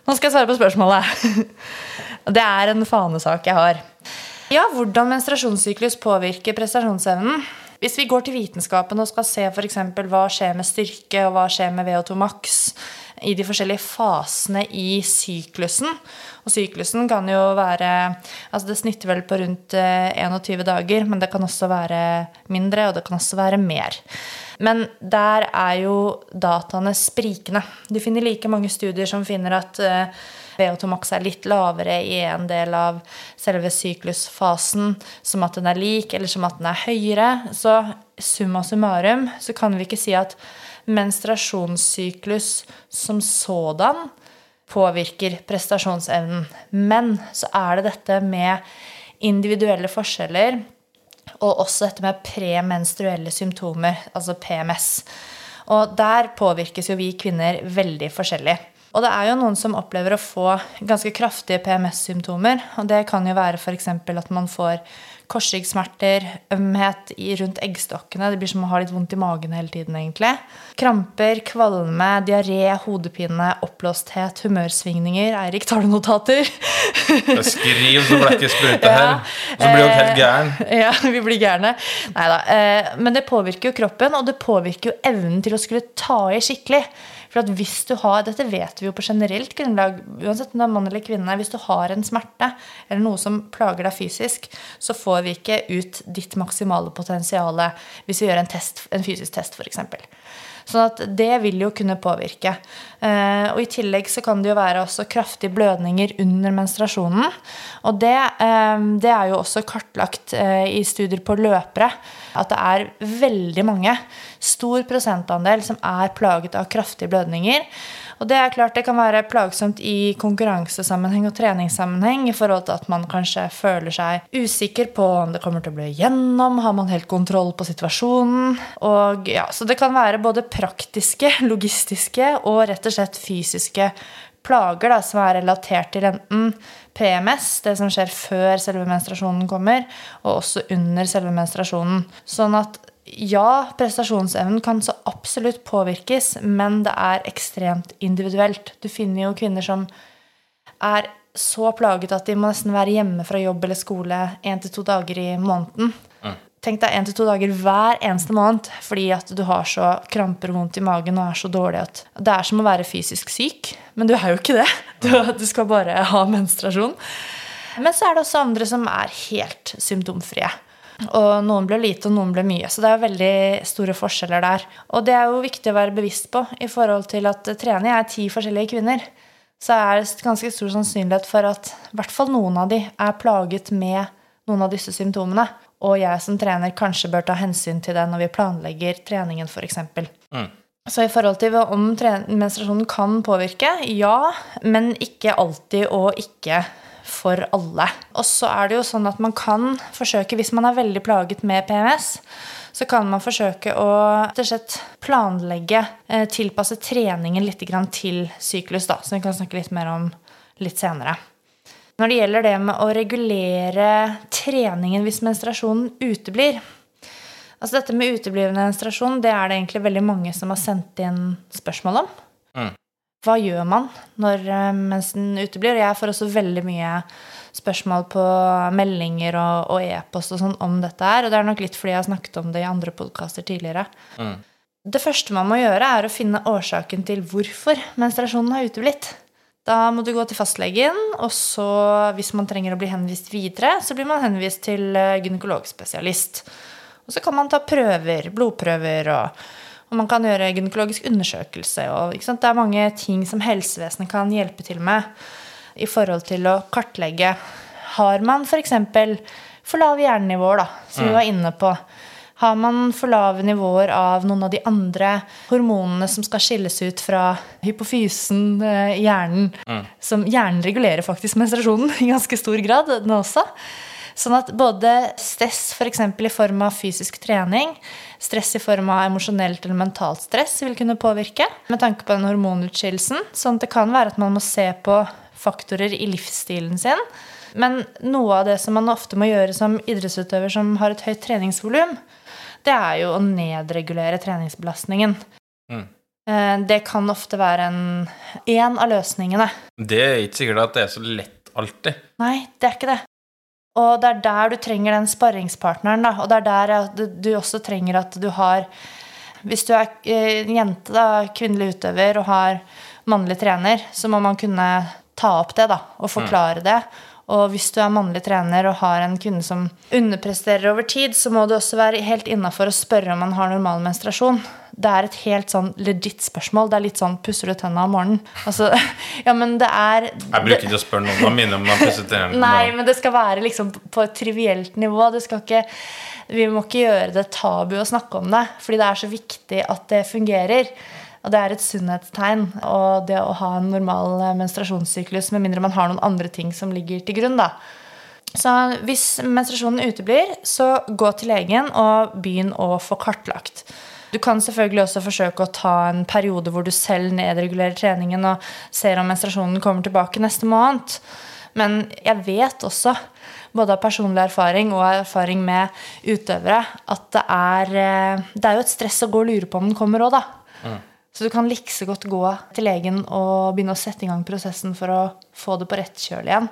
Nå skal jeg svare på spørsmålet. <laughs> det er en fanesak jeg har. Ja, hvordan menstruasjonssyklus påvirker prestasjonsevnen. Hvis vi går til vitenskapen og skal se for eksempel hva skjer med styrke og hva skjer med VO2 max i de forskjellige fasene i syklusen Og syklusen kan jo være altså Det snitter vel på rundt eh, 21 dager, men det kan også være mindre, og det kan også være mer. Men der er jo dataene sprikende. Du finner like mange studier som finner at eh, VO2 max er litt lavere i en del av selve syklusfasen, som at den er lik, eller som at den er høyere. Så summa summarum så kan vi ikke si at menstruasjonssyklus som sådan påvirker prestasjonsevnen. Men så er det dette med individuelle forskjeller, og også dette med premenstruelle symptomer, altså PMS. Og der påvirkes jo vi kvinner veldig forskjellig. Og det er jo noen som opplever å få ganske kraftige PMS-symptomer. Og det kan jo være f.eks. at man får korsryggsmerter, ømhet rundt eggstokkene. Det blir som å ha litt vondt i magen hele tiden, egentlig. Kramper, kvalme, diaré, hodepine, oppblåsthet, humørsvingninger. Eirik, tar du notater? Skriv så blekker spruter her. <laughs> Så blir dere helt gæren. <laughs> Ja, vi blir gærne. Nei da. Men det påvirker jo kroppen, og det påvirker jo evnen til å skulle ta i skikkelig. For at hvis du har, Dette vet vi jo på generelt grunnlag, uansett om det er mann eller kvinne. Hvis du har en smerte eller noe som plager deg fysisk, så får vi ikke ut ditt maksimale potensial hvis vi gjør en, test, en fysisk test, f.eks. Sånn at det vil jo kunne påvirke. Eh, og i tillegg så kan det jo være også kraftige blødninger under menstruasjonen. Og det, eh, det er jo også kartlagt eh, i studier på løpere at det er veldig mange, stor prosentandel, som er plaget av kraftige blødninger. Og det er klart det kan være plagsomt i konkurransesammenheng og treningssammenheng i forhold til at man kanskje føler seg usikker på om det kommer til å bli gjennom, har man helt kontroll på situasjonen? Og ja, Så det kan være både praktiske, <laughs> logistiske og rett og slett fysiske plager da, som er relatert til enten PMS, det som skjer før selve menstruasjonen kommer, og også under selve menstruasjonen. Sånn at ja, prestasjonsevnen kan så absolutt påvirkes, men det er ekstremt individuelt. Du finner jo kvinner som er så plaget at de må nesten være hjemme fra jobb eller skole én til to dager i måneden. Tenk deg én til to dager hver eneste måned fordi at du har så kramper og vondt i magen og er så dårlig at Det er som å være fysisk syk, men du er jo ikke det. <laughs> Du, du skal bare ha menstruasjon. Men så er det også andre som er helt symptomfrie. Og noen ble lite, og noen ble mye. Så det er veldig store forskjeller der. Og det er jo viktig å være bevisst på i forhold til at trening er ti forskjellige kvinner. Så er det ganske stor sannsynlighet for at i hvert fall noen av de er plaget med noen av disse symptomene. Og jeg som trener kanskje bør ta hensyn til det når vi planlegger treningen, f.eks. Mm. Så i forhold til om menstruasjonen kan påvirke, ja, men ikke alltid og ikke for alle. Og så er det jo sånn at man kan forsøke, hvis man er veldig plaget med PMS, så kan man forsøke å slett planlegge, eh, tilpasse treningen litt til syklus, da, som vi kan snakke litt mer om litt senere. Når det gjelder det med å regulere treningen hvis menstruasjonen uteblir Altså Dette med uteblivende menstruasjon det er det egentlig veldig mange som har sendt inn spørsmål om. Hva gjør man når eh, mensen uteblir? Jeg får også veldig mye spørsmål på meldinger og, og e-post og sånn om dette her. Og det er nok litt fordi jeg har snakket om det i andre podkaster tidligere. Mm. Det første man må gjøre, er å finne årsaken til hvorfor menstruasjonen har uteblitt. Da må du gå til fastlegen, og så, hvis man trenger å bli henvist videre, så blir man henvist til eh, gynekologspesialist. Og så kan man ta prøver, blodprøver og man kan gjøre gynekologisk undersøkelse. Og, det er mange ting som helsevesenet kan hjelpe til med i forhold til å kartlegge. Har man f.eks. For, for lave hjernenivåer, da, som vi mm. var inne på? Har man for lave nivåer av noen av de andre hormonene som skal skilles ut fra hypofysen eh, i hjernen? Mm. Som hjernen regulerer faktisk menstruasjonen i ganske stor grad, den også. Sånn at både stress f.eks. For i form av fysisk trening, stress i form av emosjonelt eller mentalt stress vil kunne påvirke med tanke på den hormonutskillelsen. Sånn at det kan være at man må se på faktorer i livsstilen sin. Men noe av det som man ofte må gjøre som idrettsutøver som har et høyt treningsvolum, det er jo å nedregulere treningsbelastningen. Mm. Eh, det kan ofte være en, en av løsningene. Det er ikke sikkert at det er så lett alltid. Nei, det er ikke det. Og det er der du trenger den sparringspartneren. Da. Og det er der du også trenger at du har Hvis du er en eh, jente, da, kvinnelig utøver, og har mannlig trener, så må man kunne ta opp det da, og forklare mm. det. Og hvis du er mannlig trener og har en kvinne som underpresterer over tid, så må du også være helt innafor å spørre om man har normal menstruasjon. Det er et helt sånn legit spørsmål. Det er litt sånn 'pusser du tenna om morgenen'? Altså, <laughs> ja, men det er Jeg bruker ikke å spørre noen om mine om man pusser tennene. Nei, men det skal være liksom på et trivielt nivå. Det skal ikke vi må ikke gjøre det tabu å snakke om det, fordi det er så viktig at det fungerer. Og det er et sunnhetstegn. Og det å ha en normal eh, menstruasjonssyklus, med mindre man har noen andre ting som ligger til grunn, da. Så hvis menstruasjonen uteblir, så gå til legen og begynn å få kartlagt. Du kan selvfølgelig også forsøke å ta en periode hvor du selv nedregulerer treningen og ser om menstruasjonen kommer tilbake neste måned. Men jeg vet også, både av personlig erfaring og erfaring med utøvere, at det er, eh, det er jo et stress å gå og lure på om den kommer òg, da. Mm. Så du kan likse godt gå til legen og begynne å sette i gang prosessen for å få det på rett kjøl igjen.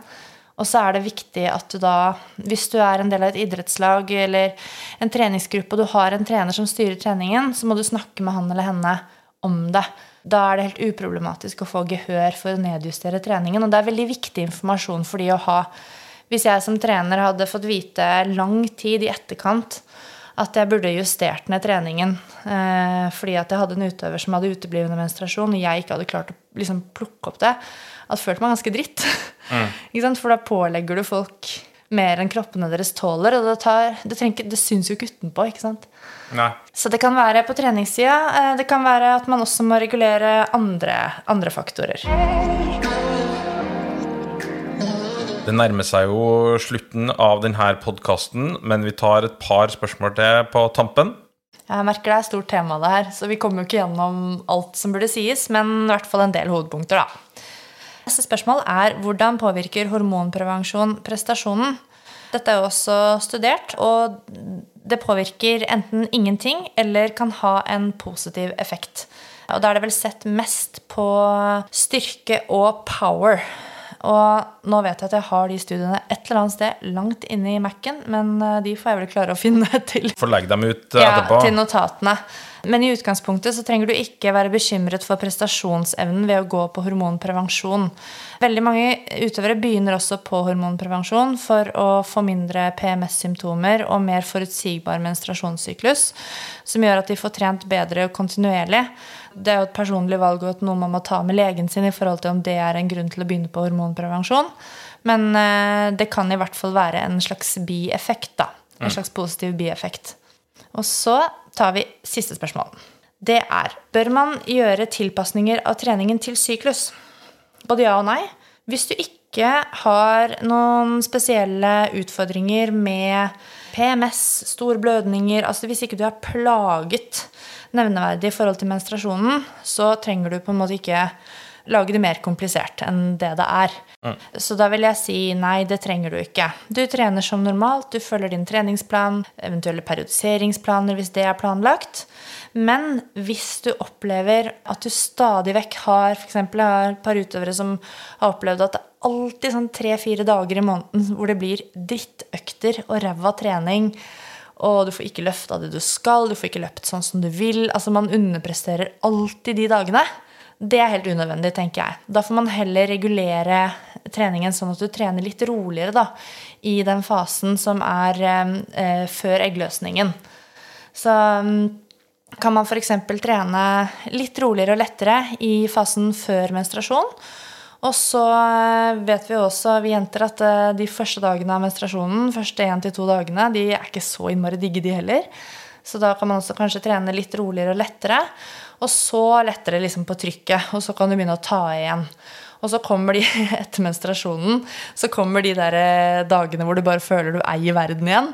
Og så er det viktig at du da, hvis du er en del av et idrettslag eller en treningsgruppe, og du har en trener som styrer treningen, så må du snakke med han eller henne om det. Da er det helt uproblematisk å få gehør for å nedjustere treningen. Og det er veldig viktig informasjon for de å ha. Hvis jeg som trener hadde fått vite lang tid i etterkant at jeg burde justert ned treningen eh, fordi at jeg hadde en utøver som hadde uteblivende menstruasjon, og jeg ikke hadde klart å liksom, plukke opp det, hadde følt meg ganske dritt. Mm. <laughs> For da pålegger du folk mer enn kroppene deres tåler. Og det, tar, det, trenger det syns jo ikke utenpå, ikke sant. Nei. Så det kan være på treningssida. eh, Det kan være at man også må regulere andre, andre faktorer. Det nærmer seg jo slutten av denne podkasten, men vi tar et par spørsmål til på tampen. Jeg merker det er et stort tema, det her, så vi kommer jo ikke gjennom alt som burde sies, men i hvert fall en del hovedpunkter, da. Neste spørsmål er hvordan påvirker hormonprevensjon prestasjonen? Dette er jo også studert, og det påvirker enten ingenting eller kan ha en positiv effekt. Og da er det vel sett mest på styrke og power. Og nå vet jeg at jeg har de studiene et eller annet sted langt inne i Mac-en, men eh, de får jeg vel klare å finne <laughs> til Få legge dem ut etterpå. ja, til notatene. Men i utgangspunktet så trenger du ikke være bekymret for prestasjonsevnen ved å gå på hormonprevensjon. Veldig mange utøvere begynner også på hormonprevensjon for å få mindre PMS-symptomer og mer forutsigbar menstruasjonssyklus, som gjør at de får trent bedre kontinuerlig. Det er jo et personlig valg og noe man må ta med legen sin i forhold til om det er en grunn til å begynne på hormonprevensjon. Men eh, det kan i hvert fall være en slags bieffekt, da. En slags positiv bieffekt. Og så tar vi siste spørsmål. Det er Bør man gjøre tilpasninger av treningen til syklus? Både ja og nei. Hvis du ikke har noen spesielle utfordringer med PMS, store blødninger altså Hvis ikke du er plaget nevneverdig i forhold til menstruasjonen, så trenger du på en måte ikke lage det mer komplisert enn det det er. Så da vil jeg si nei, det trenger du ikke. Du trener som normalt, du følger din treningsplan, eventuelle periodiseringsplaner hvis det er planlagt. Men hvis du opplever at du stadig vekk har f.eks. et par utøvere som har opplevd at det er alltid sånn tre-fire dager i måneden hvor det blir drittøkter og ræva trening, og du får ikke løfta det du skal, du får ikke løpt sånn som du vil. Altså Man underpresterer alltid de dagene. Det er helt unødvendig, tenker jeg. Da får man heller regulere treningen sånn at du trener litt roligere da, i den fasen som er eh, før eggløsningen. Så kan man f.eks. trene litt roligere og lettere i fasen før menstruasjon. Og så eh, vet vi også, vi jenter, at eh, de første dagene av menstruasjonen, første én til to dagene, de er ikke så innmari digge, de heller. Så da kan man også kanskje trene litt roligere og lettere. Og så lettere liksom på trykket, og så kan du begynne å ta igjen. Og så kommer de <laughs> etter menstruasjonen, så kommer de der eh, dagene hvor du bare føler du eier verden igjen.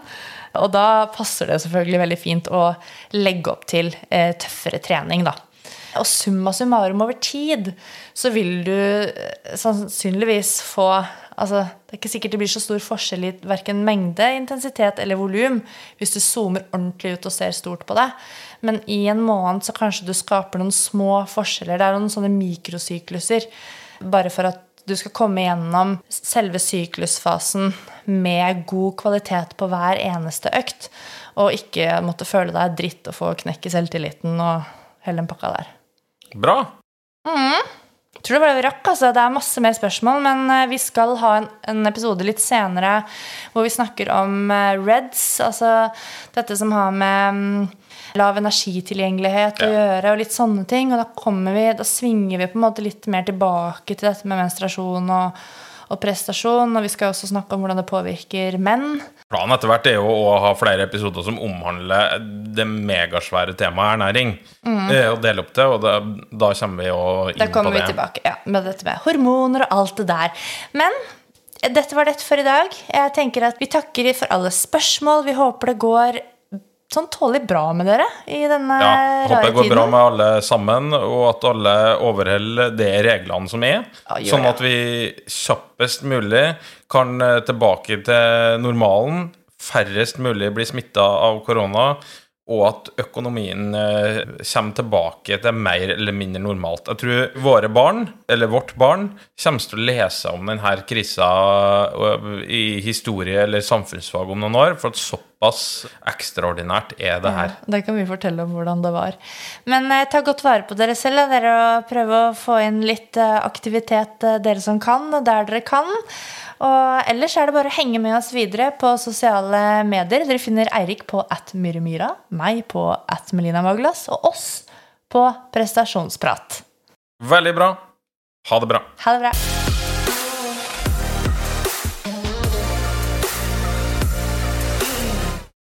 Og da passer det selvfølgelig veldig fint å legge opp til eh, tøffere trening, da. Og summa summarum over tid så vil du eh, sannsynligvis få altså, Det er ikke sikkert det blir så stor forskjell i verken mengde, intensitet eller volum hvis du zoomer ordentlig ut og ser stort på det. Men i en måned så kanskje du skaper noen små forskjeller. Det er noen sånne mikrosykluser. Bare for at du skal komme gjennom selve syklusfasen med god kvalitet på hver eneste økt. Og ikke måtte føle deg dritt og få knekk i selvtilliten og hele den pakka der. Bra. Jeg tror det var det vi rakk. altså. Det er masse mer spørsmål, men eh, vi skal ha en, en episode litt senere hvor vi snakker om eh, REDS, altså dette som har med mm, lav energitilgjengelighet å Ja. gjøre, og litt sånne ting. Og da kommer vi, da svinger vi på en måte litt mer tilbake til dette med menstruasjon og, og prestasjon. Og vi skal også snakke om hvordan det påvirker menn. Planen etter hvert er jo å ha flere episoder som omhandler det megasvære temaet ernæring. Mm. Og dele opp det, og da, da kommer vi jo inn Da kommer på vi det. tilbake ja, med dette med hormoner og alt det der. Men dette var det for i dag. Jeg tenker at Vi takker for alle spørsmål. Vi håper det går sånn tålelig bra med dere i denne Ja, håper det går tiden. bra med alle sammen, og at alle overholder de reglene som er. Ja, sånn at vi kjappest mulig kan eh, tilbake til normalen. Færrest mulig blir smitta av korona. Og at økonomien eh, kommer tilbake til mer eller mindre normalt. Jeg tror våre barn, eller vårt barn, kommer til å lese om denne krisa i historie eller samfunnsfag om noen år. For at såpass ekstraordinært er det her. Ja, Det kan vi fortelle om hvordan det var. Men eh, ta godt vare på dere selv. Dere og Prøve å få inn litt eh, aktivitet, eh, dere som kan, der dere kan. Og ellers er det bare å henge med oss videre på sosiale medier. Dere finner Eirik på at Myhremyra, meg på at Melina Maglas og oss på Prestasjonsprat. Veldig bra. Ha det bra. Ha det bra.